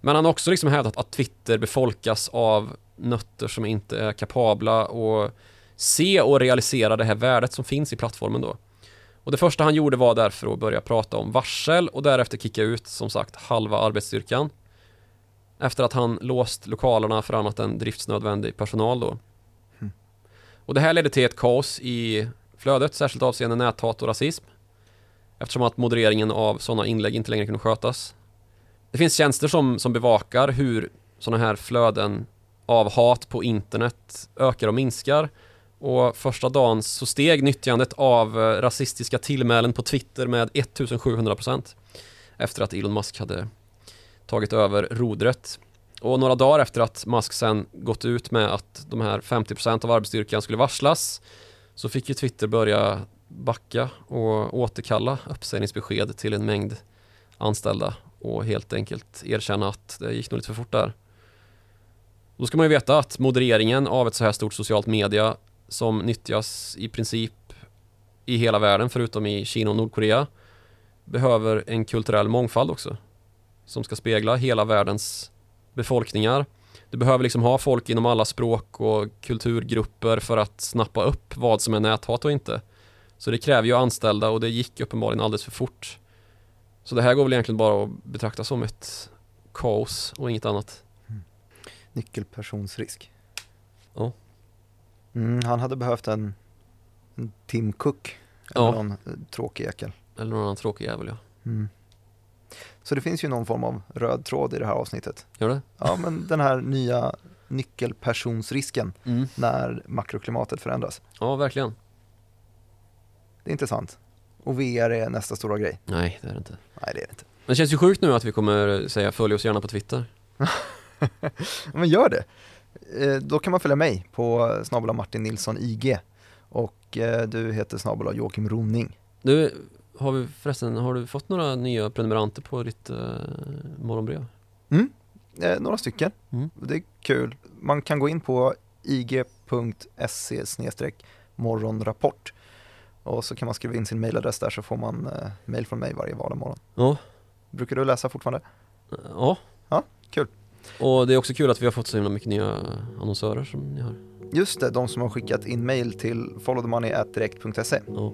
Men han har också liksom hävdat att Twitter befolkas av nötter som inte är kapabla att se och realisera det här värdet som finns i plattformen då. Och det första han gjorde var därför att börja prata om varsel och därefter kicka ut som sagt halva arbetsstyrkan. Efter att han låst lokalerna för annat än driftsnödvändig personal då. Mm. Och det här ledde till ett kaos i flödet, särskilt avseende näthat och rasism. Eftersom att modereringen av sådana inlägg inte längre kunde skötas. Det finns tjänster som, som bevakar hur sådana här flöden av hat på internet ökar och minskar och första dagen så steg nyttjandet av eh, rasistiska tillmälen på Twitter med 1700% efter att Elon Musk hade tagit över rodret. Och några dagar efter att Musk sen gått ut med att de här 50% av arbetsstyrkan skulle varslas så fick ju Twitter börja backa och återkalla uppsägningsbesked till en mängd anställda och helt enkelt erkänna att det gick nog lite för fort där. Då ska man ju veta att modereringen av ett så här stort socialt media som nyttjas i princip i hela världen förutom i Kina och Nordkorea behöver en kulturell mångfald också som ska spegla hela världens befolkningar. Du behöver liksom ha folk inom alla språk och kulturgrupper för att snappa upp vad som är näthat och inte. Så det kräver ju anställda och det gick uppenbarligen alldeles för fort. Så det här går väl egentligen bara att betrakta som ett kaos och inget annat. Mm. Nyckelpersonsrisk. Ja. Mm, han hade behövt en, en Tim Cook eller ja. någon eh, tråkig jäkel. Eller någon annan tråkig jävel ja. Mm. Så det finns ju någon form av röd tråd i det här avsnittet. Gör det? Ja, men den här nya nyckelpersonsrisken mm. när makroklimatet förändras. Ja, verkligen. Det är intressant. Och VR är nästa stora grej. Nej, det är det inte. Nej, det är det inte. Men det känns ju sjukt nu att vi kommer säga följ oss gärna på Twitter. men gör det. Eh, då kan man följa mig på snabel Martin Nilsson IG och eh, du heter snabel Joakim Roning. Du, har vi förresten, har du fått några nya prenumeranter på ditt eh, morgonbrev? Mm, eh, några stycken. Mm. Det är kul. Man kan gå in på ig.se morgonrapport och så kan man skriva in sin mailadress där så får man eh, mail från mig varje morgon. Ja. Brukar du läsa fortfarande? Ja. Ja, kul. Och det är också kul att vi har fått så himla mycket nya annonsörer som ni har. Just det, de som har skickat in mail till followthemoney.direkt.se. Ja.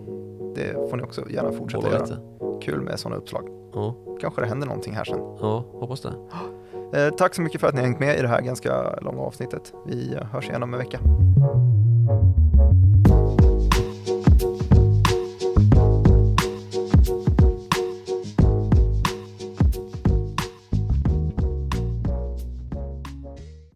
Det får ni också gärna fortsätta göra. Lite. Kul med sådana uppslag. Ja. Kanske det händer någonting här sen. Ja, hoppas det. Eh, tack så mycket för att ni hängt med i det här ganska långa avsnittet. Vi hörs igen om en vecka.